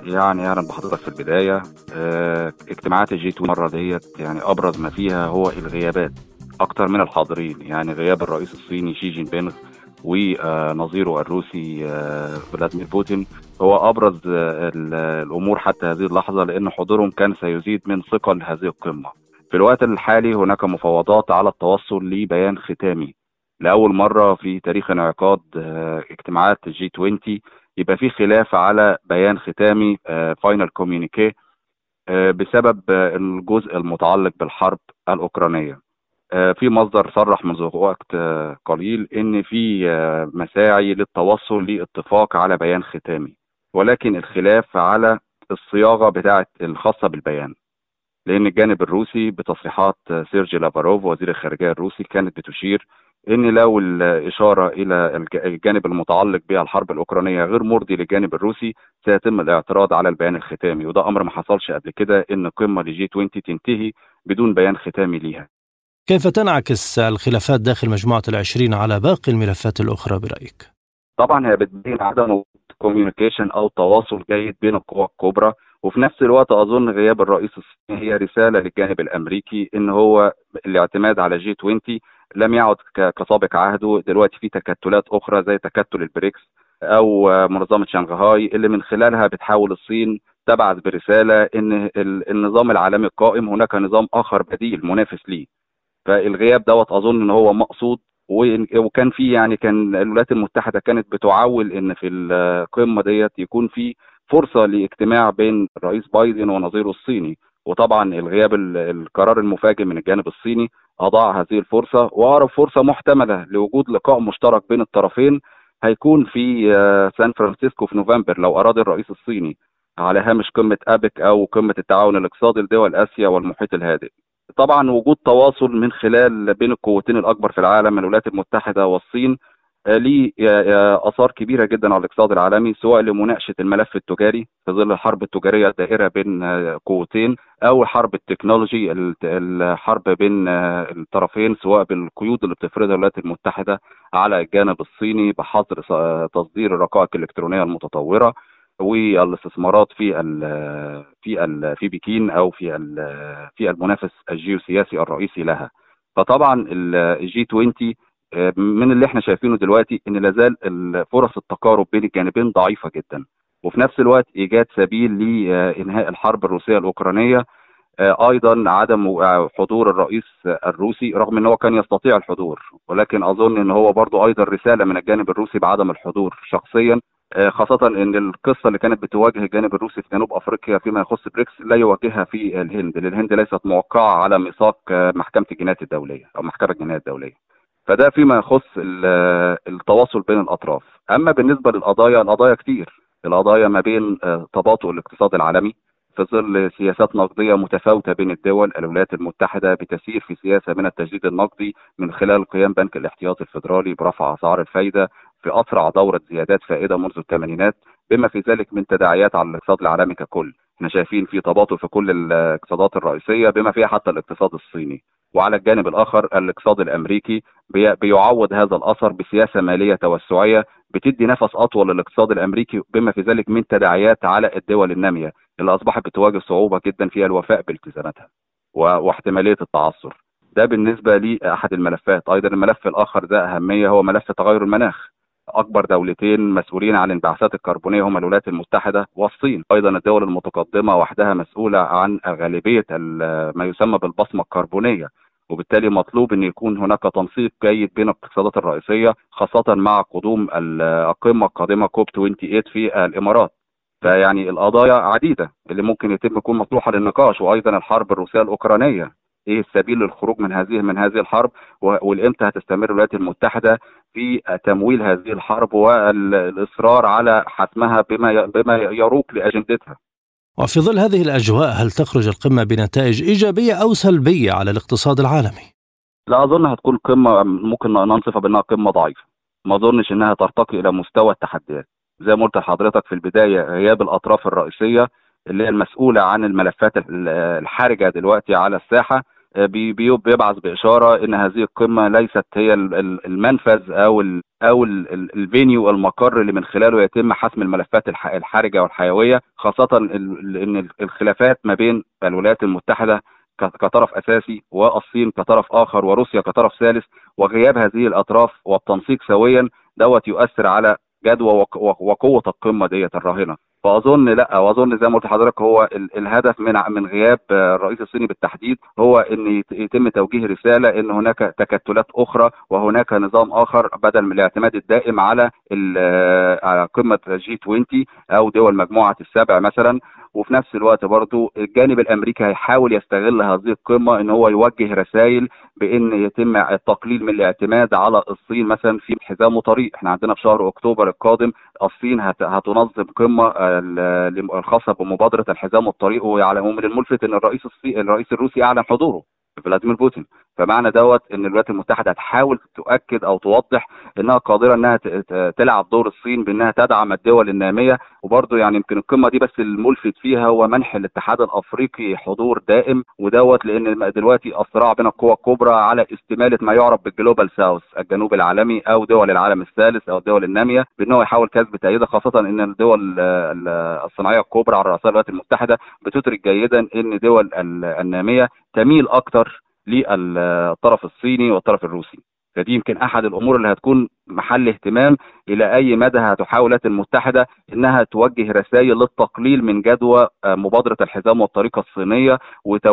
يعني أهلا بحضرتك في البداية آه اجتماعات ال G 2 المرة ديت يعني أبرز ما فيها هو الغيابات أكتر من الحاضرين يعني غياب الرئيس الصيني شي جين بينغ ونظيره الروسي فلاديمير بوتين هو أبرز الأمور حتى هذه اللحظة لأن حضورهم كان سيزيد من ثقل هذه القمة. في الوقت الحالي هناك مفاوضات على التوصل لبيان ختامي. لأول مرة في تاريخ انعقاد اجتماعات G 20 يبقى في خلاف على بيان ختامي final communiqué بسبب الجزء المتعلق بالحرب الأوكرانية. في مصدر صرح منذ وقت قليل إن في مساعي للتوصل لاتفاق على بيان ختامي. ولكن الخلاف على الصياغة بتاعه الخاصة بالبيان. لأن الجانب الروسي بتصريحات سيرجي لافاروف وزير الخارجية الروسي كانت بتشير إن لو الإشارة إلى الجانب المتعلق بالحرب الأوكرانية غير مرضي للجانب الروسي سيتم الاعتراض على البيان الختامي. وده أمر ما حصلش قبل كده إن قمة ل G 20 تنتهي بدون بيان ختامي ليها. كيف تنعكس الخلافات داخل مجموعة العشرين على باقي الملفات الأخرى برأيك؟ طبعا هي بتبين عدم communication أو تواصل جيد بين القوى الكبرى. وفي نفس الوقت أظن غياب الرئيس الصيني هي رسالة للجانب الأمريكي إن هو الاعتماد على G 20 لم يعد كسابق عهده. دلوقتي في تكتلات أخرى زي تكتل البريكس أو منظمة شنغهاي اللي من خلالها بتحاول الصين تبعث برسالة إن النظام العالمي القائم هناك نظام آخر بديل منافس ليه. فالغياب دوت أظن إن هو مقصود. وكان في يعني كان الولايات المتحدة كانت بتعول إن في القمه ديت يكون في فرصة لاجتماع بين الرئيس بايدن ونظيره الصيني وطبعا الغياب القرار المفاجئ من الجانب الصيني أضاع هذه الفرصة وأقرب فرصة محتملة لوجود لقاء مشترك بين الطرفين هيكون في سان فرانسيسكو في نوفمبر لو اراد الرئيس الصيني على هامش قمة أيبك أو قمة التعاون الاقتصادي لدول آسيا والمحيط الهادئ. طبعا وجود تواصل من خلال بين القوتين الأكبر في العالم الولايات المتحدة والصين ليه آثار كبيرة جدا على الاقتصاد العالمي سواء لمناقشة الملف التجاري في ظل الحرب التجارية الدائرة بين قوتين أو حرب ال technology الحرب بين الطرفين سواء بالقيود اللي بتفرضها الولايات المتحدة على الجانب الصيني بحظر تصدير الرقائق الإلكترونية المتطورة والاستثمارات في ال في ال في بكين أو في في المنافس الجيوسياسي الرئيسي لها. فطبعا الجي 20 من اللي إحنا شايفينه دلوقتي إن لازال فرص التقارب بين الجانبين ضعيفة جدا وفي نفس الوقت إيجاد سبيل لإنهاء الحرب الروسية الأوكرانية أيضا عدم حضور الرئيس الروسي رغم إن هو كان يستطيع الحضور ولكن أظن إن هو برضو أيضا رسالة من الجانب الروسي بعدم الحضور شخصيا خاصة إن القصة اللي كانت بتواجه الجانب الروسي في جنوب أفريقيا فيما يخص بريكس لا يواجهها في الهند، الهند ليست موقعة على ميثاق محكمة الجنايات الدولية أو محكمة الجنايات الدولية. فده فيما يخص التواصل بين الأطراف، أما بالنسبة للقضايا القضايا كتير، القضايا ما بين تباطؤ الاقتصاد العالمي في ظل سياسات نقدية متفاوتة بين الدول، الولايات المتحدة بتسير في سياسة من التجديد النقدي من خلال قيام بنك الاحتياطي الفدرالي برفع أسعار الفايدة في أسرع دورة زيادات فائدة منذ الثمانينات بما في ذلك من تداعيات على الاقتصاد العالمي ككل. إحنا شايفين في تباطؤ في كل الاقتصادات الرئيسية بما فيها حتى الاقتصاد الصيني. وعلى الجانب الآخر الاقتصاد الأمريكي بيعوض هذا الأثر بسياسة مالية توسعية بتدي نفس أطول للاقتصاد الأمريكي بما في ذلك من تداعيات على الدول النامية اللي أصبحت بتواجه صعوبة جدا في الوفاء بالتزاماتها واحتمالية التعثر. ده بالنسبة لأحد الملفات. أيضا الملف الآخر ده أهمية هو ملف تغير المناخ. أكبر دولتين مسؤولين عن الانبعاثات الكربونية هم الولايات المتحدة والصين. أيضا الدول المتقدمة وحدها مسؤولة عن غالبية ما يسمى بالبصمة الكربونية وبالتالي مطلوب إن يكون هناك تنسيق جيد بين الاقتصادات الرئيسية خاصة مع قدوم القمه القادمة كوب 28 في الإمارات. فيعني القضايا عديدة اللي ممكن يتم يكون مطروحة للنقاش. وأيضا الحرب الروسية الأوكرانية إيه السبيل للخروج من هذه من هذه الحرب؟ والإمتى هتستمر الولايات المتحدة؟ في تمويل هذه الحرب والإصرار على حسمها بما بما يروق لأجندتها. وفي ظل هذه الأجواء هل تخرج القمة بنتائج إيجابية أو سلبية على الاقتصاد العالمي؟ لا أظن هتكون قمة ممكن ننصفها بأنها قمة ضعيفة. ما أظنش إنها ترتقي إلى مستوى التحديات. زي ما قلت لحضرتك في البداية غياب الأطراف الرئيسية اللي هي المسؤولة عن الملفات الحرجة دلوقتي على الساحة بيبعث بإشارة إن هذه القمة ليست هي المنفذ أو ال أو الفينيو المقر اللي من خلاله يتم حسم الملفات الحرجة والحيوية خاصة إن الخلافات ما بين الولايات المتحدة كطرف أساسي والصين كطرف آخر وروسيا كطرف ثالث وغياب هذه الأطراف والتنسيق سويا دوت يؤثر على جدوى وقوة القمة ديت الراهنة. فأظن لا وأظن زي ما قلت لحضرتك هو الهدف من من غياب الرئيس الصيني بالتحديد هو إن يتم توجيه رسالة إن هناك تكتلات أخرى وهناك نظام آخر بدل من الاعتماد الدائم على قمة جي 20 أو دول مجموعة السبع مثلا. وفي نفس الوقت برضو الجانب الأمريكي هيحاول يستغل هذه القمة إن هو يوجه رسائل بإن يتم التقليل من الاعتماد على الصين مثلا في حزام وطريق إحنا عندنا في شهر أكتوبر القادم الصين هتنظم قمة الخاصة بمبادرة الحزام والطريق ومن الملفت إن الرئيس الصي... الرئيس الروسي أعلن حضوره. فلاديمير بوتين. فمعنى دوت إن الولايات المتحدة هتحاول تؤكد أو توضح إنها قادرة إنها تلعب دور الصين بإنها تدعم الدول النامية. وبرضه يعني يمكن القمة دي بس الملفت فيها هو منح الاتحاد الأفريقي حضور دائم. ودوت لأن دلوقتي الصراع بين القوى الكبرى على استمالة ما يعرف بال global south الجنوب العالمي أو دول العالم الثالث أو الدول النامية بان هو يحاول كسب تأييده خاصة إن الدول الصناعية الكبرى على رأسها الولايات المتحدة. بتدرك جيدا إن دول النامية تميل أكثر للطرف الصيني والطرف الروسي. فدي يمكن أحد الأمور اللي هتكون محل اهتمام إلى أي مدى هتحاول المتحدة إنها توجه رسائل للتقليل من جدوى مبادرة الحزام والطريقة الصينية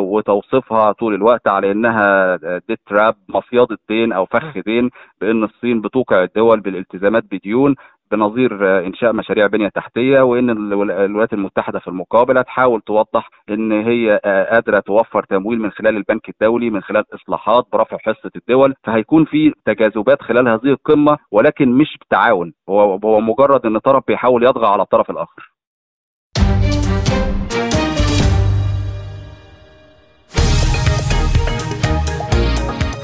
وتوصيفها طول الوقت على إنها ديت تراب مصيده دين أو فخ دين بإن الصين بتوقع الدول بالالتزامات بديون بنظير إنشاء مشاريع بنية تحتية وإن الولايات المتحدة في المقابل هتحاول توضح إن هي قادرة توفر تمويل من خلال البنك الدولي من خلال إصلاحات برفع حصة الدول فهيكون في تجاذبات خلال هذه القمة ولكن مش بتعاون هو مجرد إن طرف بيحاول يطغى على الطرف الآخر.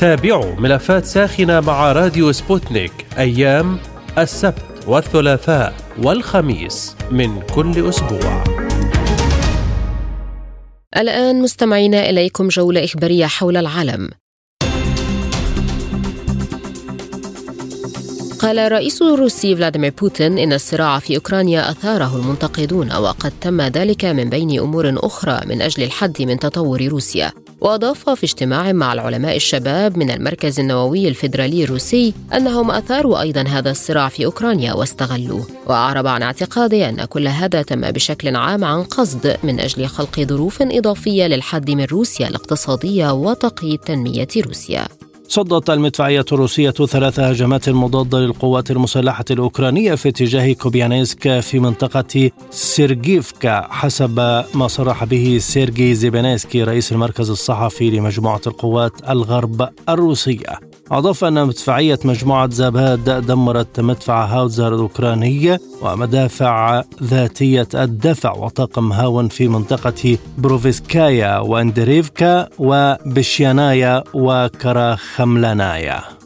تابعوا ملفات ساخنة مع راديو سبوتنيك أيام السبت والثلاثاء والخميس من كل أسبوع. الآن مستمعينا إليكم جولة إخبارية حول العالم. قال الرئيس الروسي فلاديمير بوتين إن الصراع في أوكرانيا أثاره المنتقدون وقد تم ذلك من بين أمور أخرى من أجل الحد من تطور روسيا وأضاف في اجتماع مع العلماء الشباب من المركز النووي الفيدرالي الروسي أنهم أثاروا أيضا هذا الصراع في أوكرانيا واستغلوه وأعرب عن اعتقاده أن كل هذا تم بشكل عام عن قصد من أجل خلق ظروف إضافية للحد من روسيا الاقتصادية وتقييد تنمية روسيا. صدت المدفعية الروسية ثلاث هجمات مضادة للقوات المسلحة الأوكرانية في اتجاه كوبيانسك في منطقة سيرجيفكا حسب ما صرح به سيرجي زيبينسكي رئيس المركز الصحفي لمجموعة القوات الغرب الروسية. أضاف أن مدفعية مجموعة زاباد دمرت مدفع هاوزر الأوكراني ومدافع ذاتية الدفع وطاقم هاون في منطقة بروفيسكايا واندريفكا وبشيانايا وكراخمالنايا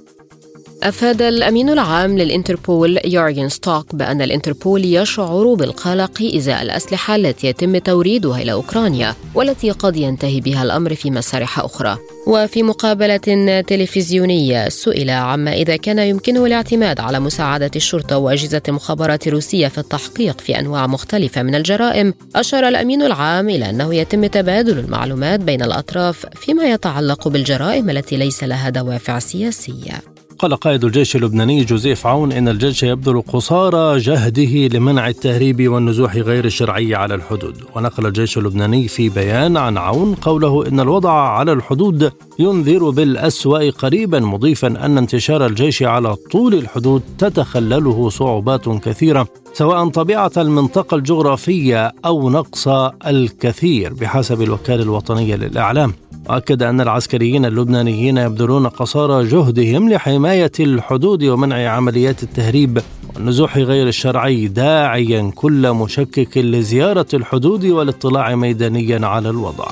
أفاد الأمين العام للإنتربول يورجن ستوك بأن الإنتربول يشعر بالقلق إزاء الأسلحة التي يتم توريدها إلى أوكرانيا والتي قد ينتهي بها الأمر في مسارح أخرى. وفي مقابلة تلفزيونية سئل عما إذا كان يمكنه الاعتماد على مساعدة الشرطة وأجهزة المخابرات الروسية في التحقيق في أنواع مختلفة من الجرائم أشار الأمين العام إلى أنه يتم تبادل المعلومات بين الأطراف فيما يتعلق بالجرائم التي ليس لها دوافع سياسية. قال قائد الجيش اللبناني جوزيف عون إن الجيش يبذل قصارى جهده لمنع التهريب والنزوح غير الشرعي على الحدود. ونقل الجيش اللبناني في بيان عن عون قوله إن الوضع على الحدود ينذر بالأسوأ قريبا مضيفا أن انتشار الجيش على طول الحدود تتخلله صعوبات كثيرة. سواء طبيعة المنطقة الجغرافية أو نقص الكثير بحسب الوكالة الوطنية للإعلام. وأكد أن العسكريين اللبنانيين يبذلون قصارى جهدهم لحماية الحدود ومنع عمليات التهريب والنزوح غير الشرعي داعيا كل مشكك لزيارة الحدود والاطلاع ميدانيا على الوضع.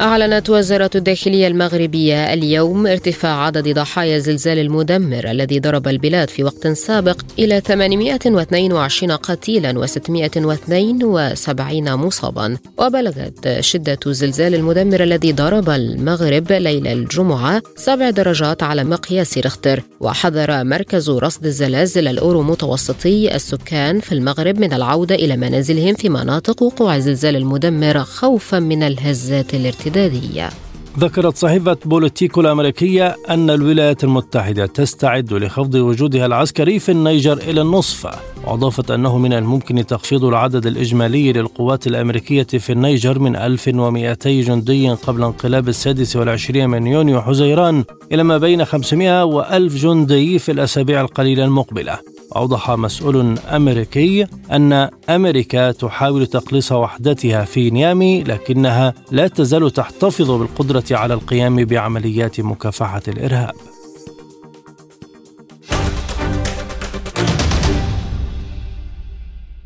أعلنت وزارة الداخلية المغربية اليوم ارتفاع عدد ضحايا الزلزال المدمر الذي ضرب البلاد في وقت سابق إلى 822 قتيلا و672 مصابا. وبلغت شدة الزلزال المدمر الذي ضرب المغرب ليلة الجمعة سبع درجات على مقياس رختر. وحذر مركز رصد الزلازل الأورو متوسطي السكان في المغرب من العودة إلى منازلهم في مناطق وقوع الزلزال المدمر خوفا من الهزات الارتفاعية. الارتدادية ذكرت صحيفة بوليتيكو الأمريكية أن الولايات المتحدة تستعد لخفض وجودها العسكري في النيجر إلى النصف. وأضافت أنه من الممكن تخفيض العدد الإجمالي للقوات الأمريكية في النيجر من 1200 جندي قبل انقلاب السادس والعشرين من يونيو حزيران إلى ما بين 500 و1000 جندي في الأسابيع القليلة المقبلة. أوضح مسؤول أمريكي أن أمريكا تحاول تقليص وحدتها في نيامي لكنها لا تزال تحتفظ بالقدرة على القيام بعمليات مكافحة الإرهاب.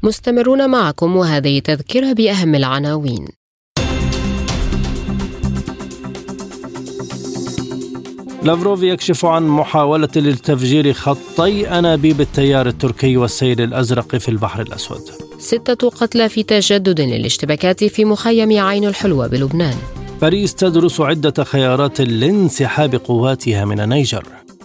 مستمرون معكم وهذه تذكرة بأهم العناوين. لافروف يكشف عن محاولة لتفجير خطي أنابيب التيار التركي والسيل الأزرق في البحر الأسود. ستة قتلى في تجدد للاشتباكات في مخيم عين الحلوة بلبنان. باريس تدرس عدة خيارات لانسحاب قواتها من النيجر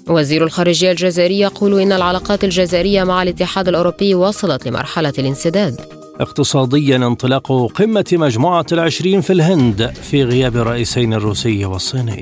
وزير الخارجية الجزائري يقول إن العلاقات الجزائرية مع الاتحاد الأوروبي وصلت لمرحلة الانسداد. اقتصاديا انطلاق قمة مجموعة العشرين في الهند في غياب الرئيسين الروسي والصيني.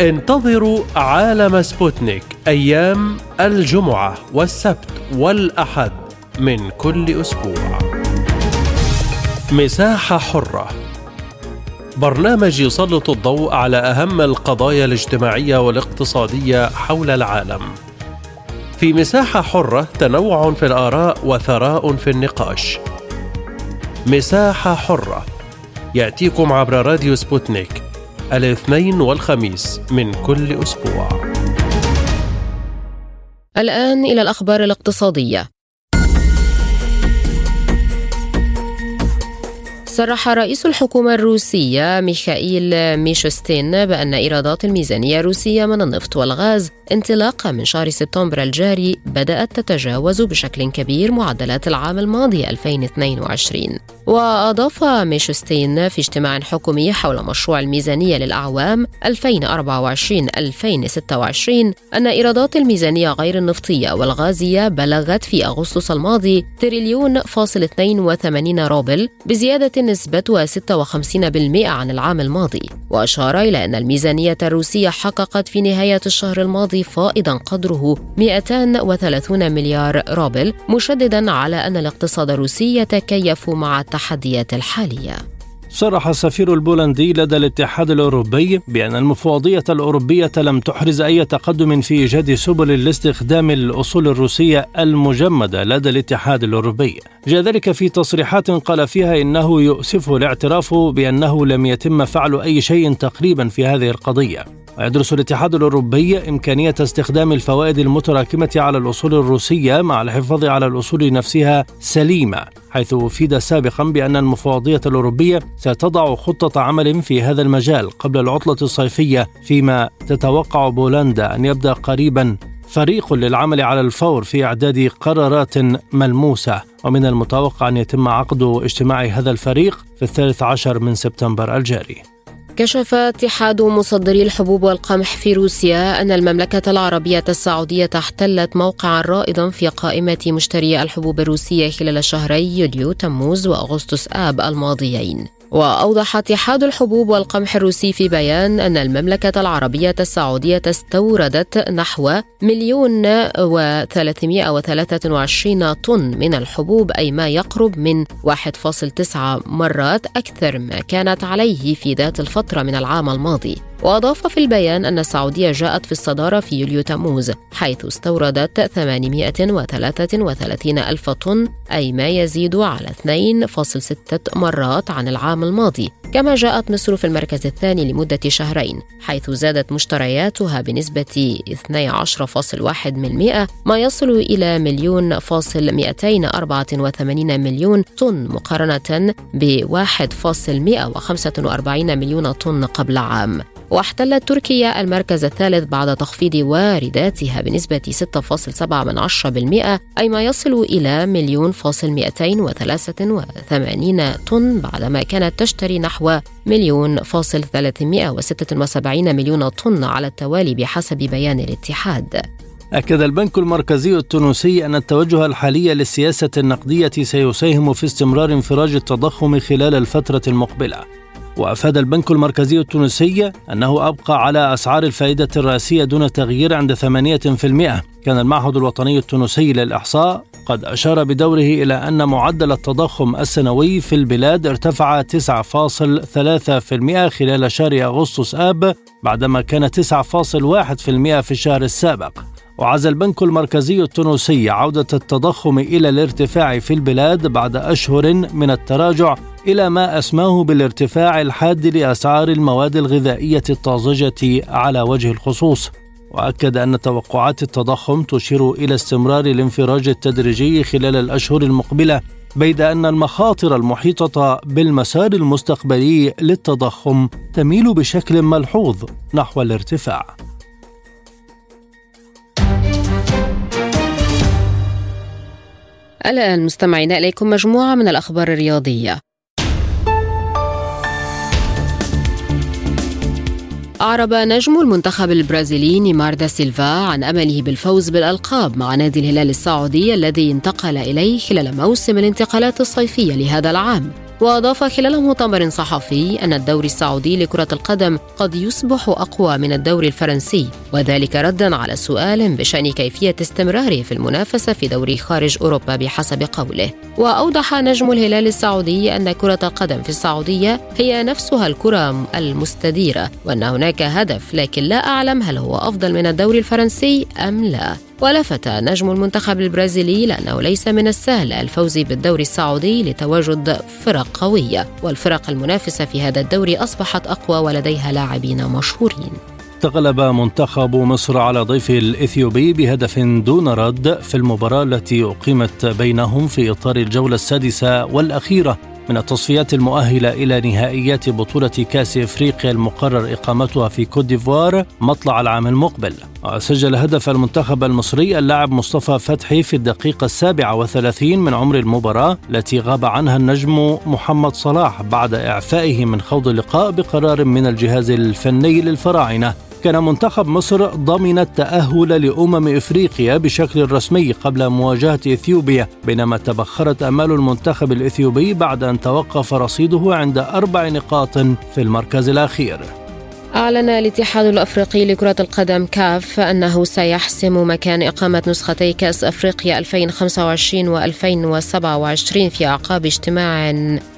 انتظروا عالم سبوتنيك أيام الجمعة والسبت والأحد من كل أسبوع. مساحة حرة برنامج يسلط الضوء على أهم القضايا الاجتماعية والاقتصادية حول العالم. في مساحة حرة تنوع في الآراء وثراء في النقاش. مساحة حرة يأتيكم عبر راديو سبوتنيك الاثنين والخميس من كل أسبوع. الآن إلى الأخبار الاقتصادية. صرح رئيس الحكومة الروسية ميخائيل ميشوستين بأن إيرادات الميزانية الروسية من النفط والغاز انطلاقا من شهر سبتمبر الجاري بدأت تتجاوز بشكل كبير معدلات العام الماضي 2022 وأضاف ميشوستين في اجتماع حكومي حول مشروع الميزانية للأعوام 2024-2026 أن إيرادات الميزانية غير النفطية والغازية بلغت في أغسطس الماضي تريليون فاصل 82 روبل بزيادة نسبتها 56% عن العام الماضي وأشار إلى أن الميزانية الروسية حققت في نهاية الشهر الماضي فائضا قدره 230 مليار روبل مشددا على أن الاقتصاد الروسي يتكيف مع التحديات الحالية. صرح السفير البولندي لدى الاتحاد الأوروبي بأن المفوضية الأوروبية لم تحرز أي تقدم في ايجاد سبل لاستخدام الأصول الروسية المجمدة لدى الاتحاد الأوروبي. جاء ذلك في تصريحات قال فيها إنه يؤسفه الاعتراف بأنه لم يتم فعل أي شيء تقريبا في هذه القضية. ويدرس الاتحاد الأوروبي إمكانية استخدام الفوائد المتراكمة على الأصول الروسية مع الحفاظ على الأصول نفسها سليمة حيث أفيد سابقا بأن المفوضية الأوروبية ستضع خطة عمل في هذا المجال قبل العطلة الصيفية فيما تتوقع بولندا أن يبدأ قريبا فريق للعمل على الفور في إعداد قرارات ملموسة. ومن المتوقع أن يتم عقد اجتماع هذا الفريق في الثالث عشر من سبتمبر الجاري. كشف اتحاد مصدري الحبوب والقمح في روسيا أن المملكة العربية السعودية احتلت موقعا رائدا في قائمة مشتري الحبوب الروسية خلال شهري يوليو تموز وأغسطس آب الماضيين. وأوضح اتحاد الحبوب والقمح الروسي في بيان أن المملكة العربية السعودية استوردت نحو مليون وثلاثمائة وثلاثة وعشرين طن من الحبوب أي ما يقرب من 1.9 مرات أكثر ما كانت عليه في ذات الفترة من العام الماضي. وأضاف في البيان أن السعودية جاءت في الصدارة في يوليو تموز حيث استوردت 833 ألف طن أي ما يزيد على 2.6 مرات عن العام الماضي كما جاءت مصر في المركز الثاني لمدة شهرين حيث زادت مشترياتها بنسبة 12.1 ما يصل إلى مليون فاصل 284 مليون طن مقارنة ب 1.145 مليون طن قبل عام. واحتلت تركيا المركز الثالث بعد تخفيض وارداتها بنسبة 6.7% أي ما يصل إلى مليون فاصل 283 طن بعدما كانت تشتري نحو مليون فاصل 376 مليون طن على التوالي بحسب بيان الاتحاد. أكد البنك المركزي التونسي أن التوجه الحالي للسياسة النقدية سيساهم في استمرار انفراج التضخم خلال الفترة المقبلة. وأفاد البنك المركزي التونسي أنه أبقى على أسعار الفائدة الراسيه دون تغيير عند 8%. كان المعهد الوطني التونسي للإحصاء قد أشار بدوره إلى أن معدل التضخم السنوي في البلاد ارتفع 9.3% خلال شهر أغسطس آب بعدما كان 9.1% في الشهر السابق. وعزى البنك المركزي التونسي عودة التضخم إلى الارتفاع في البلاد بعد أشهر من التراجع إلى ما أسماه بالارتفاع الحاد لأسعار المواد الغذائية الطازجة على وجه الخصوص. وأكد أن توقعات التضخم تشير إلى استمرار الانفراج التدريجي خلال الأشهر المقبلة بيد أن المخاطر المحيطة بالمسار المستقبلي للتضخم تميل بشكل ملحوظ نحو الارتفاع. الآن مستمعين إليكم مجموعة من الأخبار الرياضية. أعرب نجم المنتخب البرازيلي نيمار دا سيلفا عن أمله بالفوز بالألقاب مع نادي الهلال السعودي الذي انتقل إليه خلال موسم الانتقالات الصيفية لهذا العام. وأضاف خلال مؤتمر صحفي أن الدوري السعودي لكرة القدم قد يصبح أقوى من الدوري الفرنسي وذلك ردا على سؤال بشأن كيفية استمراره في المنافسة في دوري خارج أوروبا بحسب قوله. وأوضح نجم الهلال السعودي أن كرة القدم في السعودية هي نفسها الكرة المستديرة وأن هناك هدف لكن لا أعلم هل هو أفضل من الدوري الفرنسي أم لا. ولفت نجم المنتخب البرازيلي لأنه ليس من السهل الفوز بالدوري السعودي لتواجد فرق قوية والفرق المنافسة في هذا الدوري أصبحت أقوى ولديها لاعبين مشهورين. تغلب منتخب مصر على ضيفه الإثيوبي بهدف دون رد في المباراة التي أقيمت بينهم في إطار الجولة السادسة والأخيرة. من التصفيات المؤهلة إلى نهائيات بطولة كأس إفريقيا المقرر إقامتها في كوت ديفوار مطلع العام المقبل. وسجل هدف المنتخب المصري اللاعب مصطفى فتحي في الدقيقة السابعة وثلاثين من عمر المباراة التي غاب عنها النجم محمد صلاح بعد إعفائه من خوض اللقاء بقرار من الجهاز الفني للفراعنة كان منتخب مصر ضمن التأهل لأمم إفريقيا بشكل رسمي قبل مواجهة إثيوبيا بينما تبخرت أمال المنتخب الإثيوبي بعد أن توقف رصيده عند أربع نقاط في المركز الأخير. أعلن الاتحاد الأفريقي لكرة القدم كاف أنه سيحسم مكان إقامة نسختي كأس أفريقيا 2025 و2027 في أعقاب اجتماع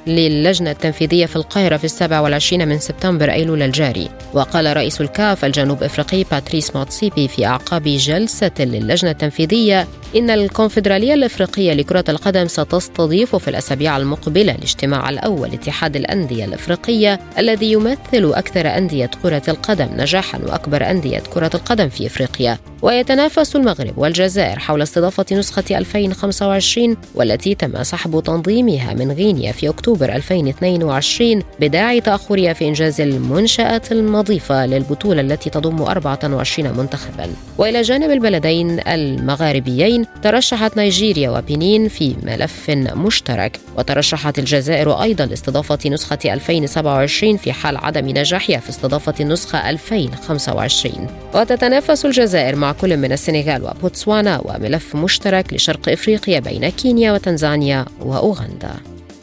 للجنة التنفيذية في القاهرة في السابع والعشرين من سبتمبر أيلول الجاري. وقال رئيس الكاف الجنوب إفريقي باتريس موتسيبي في أعقاب جلسة للجنة التنفيذية إن الكونفدرالية الإفريقية لكرة القدم ستستضيف في الأسابيع المقبلة الاجتماع الأول لاتحاد الأندية الإفريقية الذي يمثل أكثر أندية كرة القدم نجاحا وأكبر أندية كرة القدم في إفريقيا. ويتنافس المغرب والجزائر حول استضافة نسخة 2025 والتي تم سحب تنظيمها من غينيا في أكتوبر أكتوبر 2022 بداعي تأخرها في إنجاز المنشآت النظيفة للبطولة التي تضم 24 منتخبا. وإلى جانب البلدين المغاربيين ترشحت نيجيريا وبنين في ملف مشترك. وترشحت الجزائر أيضا لاستضافة نسخة 2027 في حال عدم نجاحها في استضافة النسخة 2025 وتتنافس الجزائر مع كل من السنغال وبوتسوانا وملف مشترك لشرق إفريقيا بين كينيا وتنزانيا وأوغندا.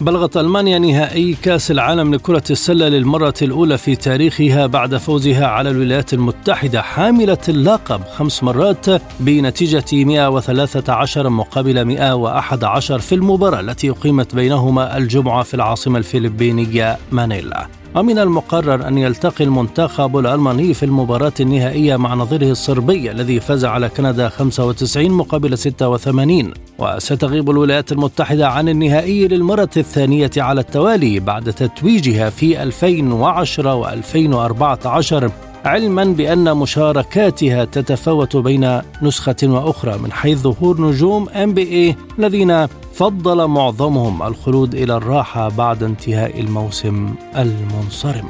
بلغت ألمانيا نهائي كأس العالم لكرة السلة للمرة الأولى في تاريخها بعد فوزها على الولايات المتحدة حاملة اللقب خمس مرات بنتيجة 113 مقابل 111 في المباراة التي أقيمت بينهما الجمعة في العاصمة الفلبينية مانيلا. ومن المقرر أن يلتقي المنتخب الألماني في المباراة النهائية مع نظيره الصربي الذي فاز على كندا 95 مقابل 86 وستغيب الولايات المتحدة عن النهائي للمرة الثانية على التوالي بعد تتويجها في 2010 و2014 علما بأن مشاركاتها تتفاوت بين نسخة وأخرى من حيث ظهور نجوم اي الذين فضل معظمهم الخلود إلى الراحة بعد انتهاء الموسم المنصرم.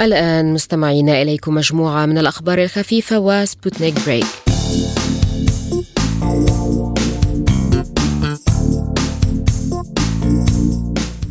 الآن مستمعينا إليكم مجموعة من الأخبار الخفيفة وسبوتنيك بريك.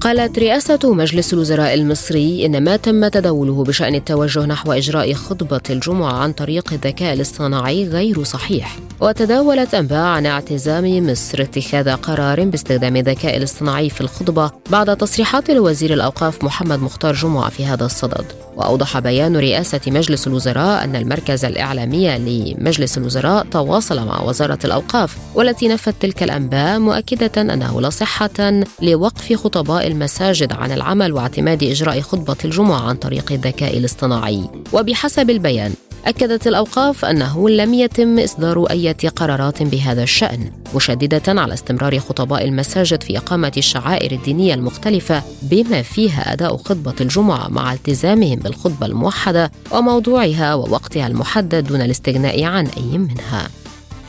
قالت رئاسة مجلس الوزراء المصري إن ما تم تداوله بشأن التوجه نحو إجراء خطبة الجمعة عن طريق الذكاء الاصطناعي غير صحيح. وتداولت أنباء عن اعتزام مصر اتخاذ قرار باستخدام الذكاء الاصطناعي في الخطبة بعد تصريحات لوزير الأوقاف محمد مختار جمعة في هذا الصدد. وأوضح بيان رئاسة مجلس الوزراء أن المركز الإعلامي لمجلس الوزراء تواصل مع وزارة الأوقاف والتي نفت تلك الأنباء مؤكدة أنه لا صحة لوقف خطباء المساجد عن العمل واعتماد إجراء خطبة الجمعة عن طريق الذكاء الاصطناعي. وبحسب البيان أكدت الأوقاف أنه لم يتم إصدار أي قرارات بهذا الشأن مشددة على استمرار خطباء المساجد في إقامة الشعائر الدينية المختلفة بما فيها أداء خطبة الجمعة مع التزامهم بالخطبة الموحدة وموضوعها ووقتها المحدد دون الاستغناء عن أي منها.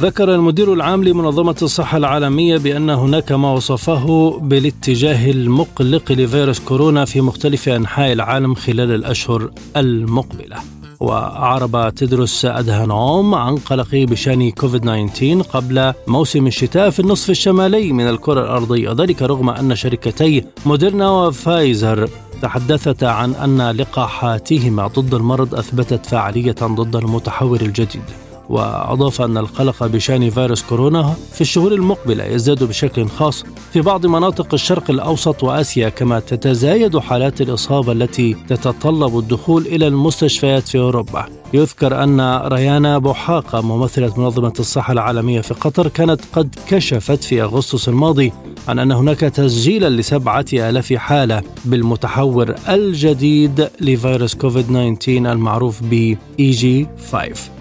ذكر المدير العام لمنظمة الصحة العالمية بأن هناك ما وصفه بالاتجاه المقلق لفيروس كورونا في مختلف أنحاء العالم خلال الأشهر المقبلة. وأعرب تدرس أدهانوم عن قلقه بشأن كوفيد 19 قبل موسم الشتاء في النصف الشمالي من الكرة الأرضية. ذلك رغم أن شركتي موديرنا وفايزر تحدثتا عن أن لقاحاتهما ضد المرض أثبتت فاعلية ضد المتحور الجديد. وأضاف أن القلق بشأن فيروس كورونا في الشهور المقبلة يزداد بشكل خاص في بعض مناطق الشرق الأوسط وآسيا كما تتزايد حالات الإصابة التي تتطلب الدخول إلى المستشفيات في أوروبا. يذكر أن ريانا بوحاقة ممثلة منظمة الصحة العالمية في قطر كانت قد كشفت في أغسطس الماضي عن أن هناك تسجيلا لسبعة آلاف حالة بالمتحور الجديد لفيروس كوفيد 19 المعروف ب EG5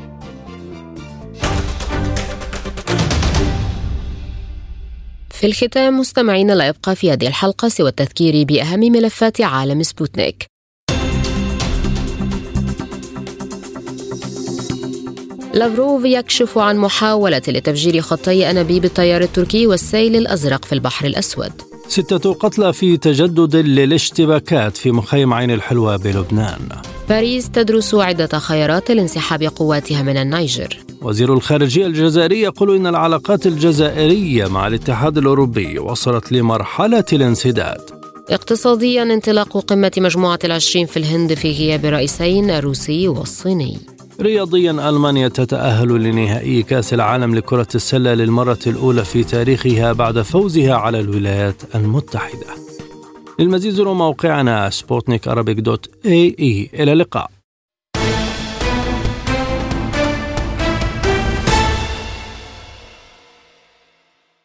في الختام مستمعينا لا يبقى في هذه الحلقة سوى التذكير بأهم ملفات عالم سبوتنيك. لافروف يكشف عن محاولة لتفجير خطي أنابيب التيار التركي والسيل الأزرق في البحر الأسود. ستة قتلى في تجدد للاشتباكات في مخيم عين الحلوة بلبنان. باريس تدرس عدة خيارات لانسحاب قواتها من النيجر. وزير الخارجية الجزائري يقول إن العلاقات الجزائرية مع الاتحاد الأوروبي وصلت لمرحلة الانسداد. اقتصاديا انطلاق قمة مجموعة العشرين في الهند في غياب الرئيسين الروسي والصيني. رياضيا ألمانيا تتأهل لنهائي كأس العالم لكرة السلة للمرة الأولى في تاريخها بعد فوزها على الولايات المتحدة. للمزيد زوروا موقعنا سبوتنيك dot AE إلى اللقاء.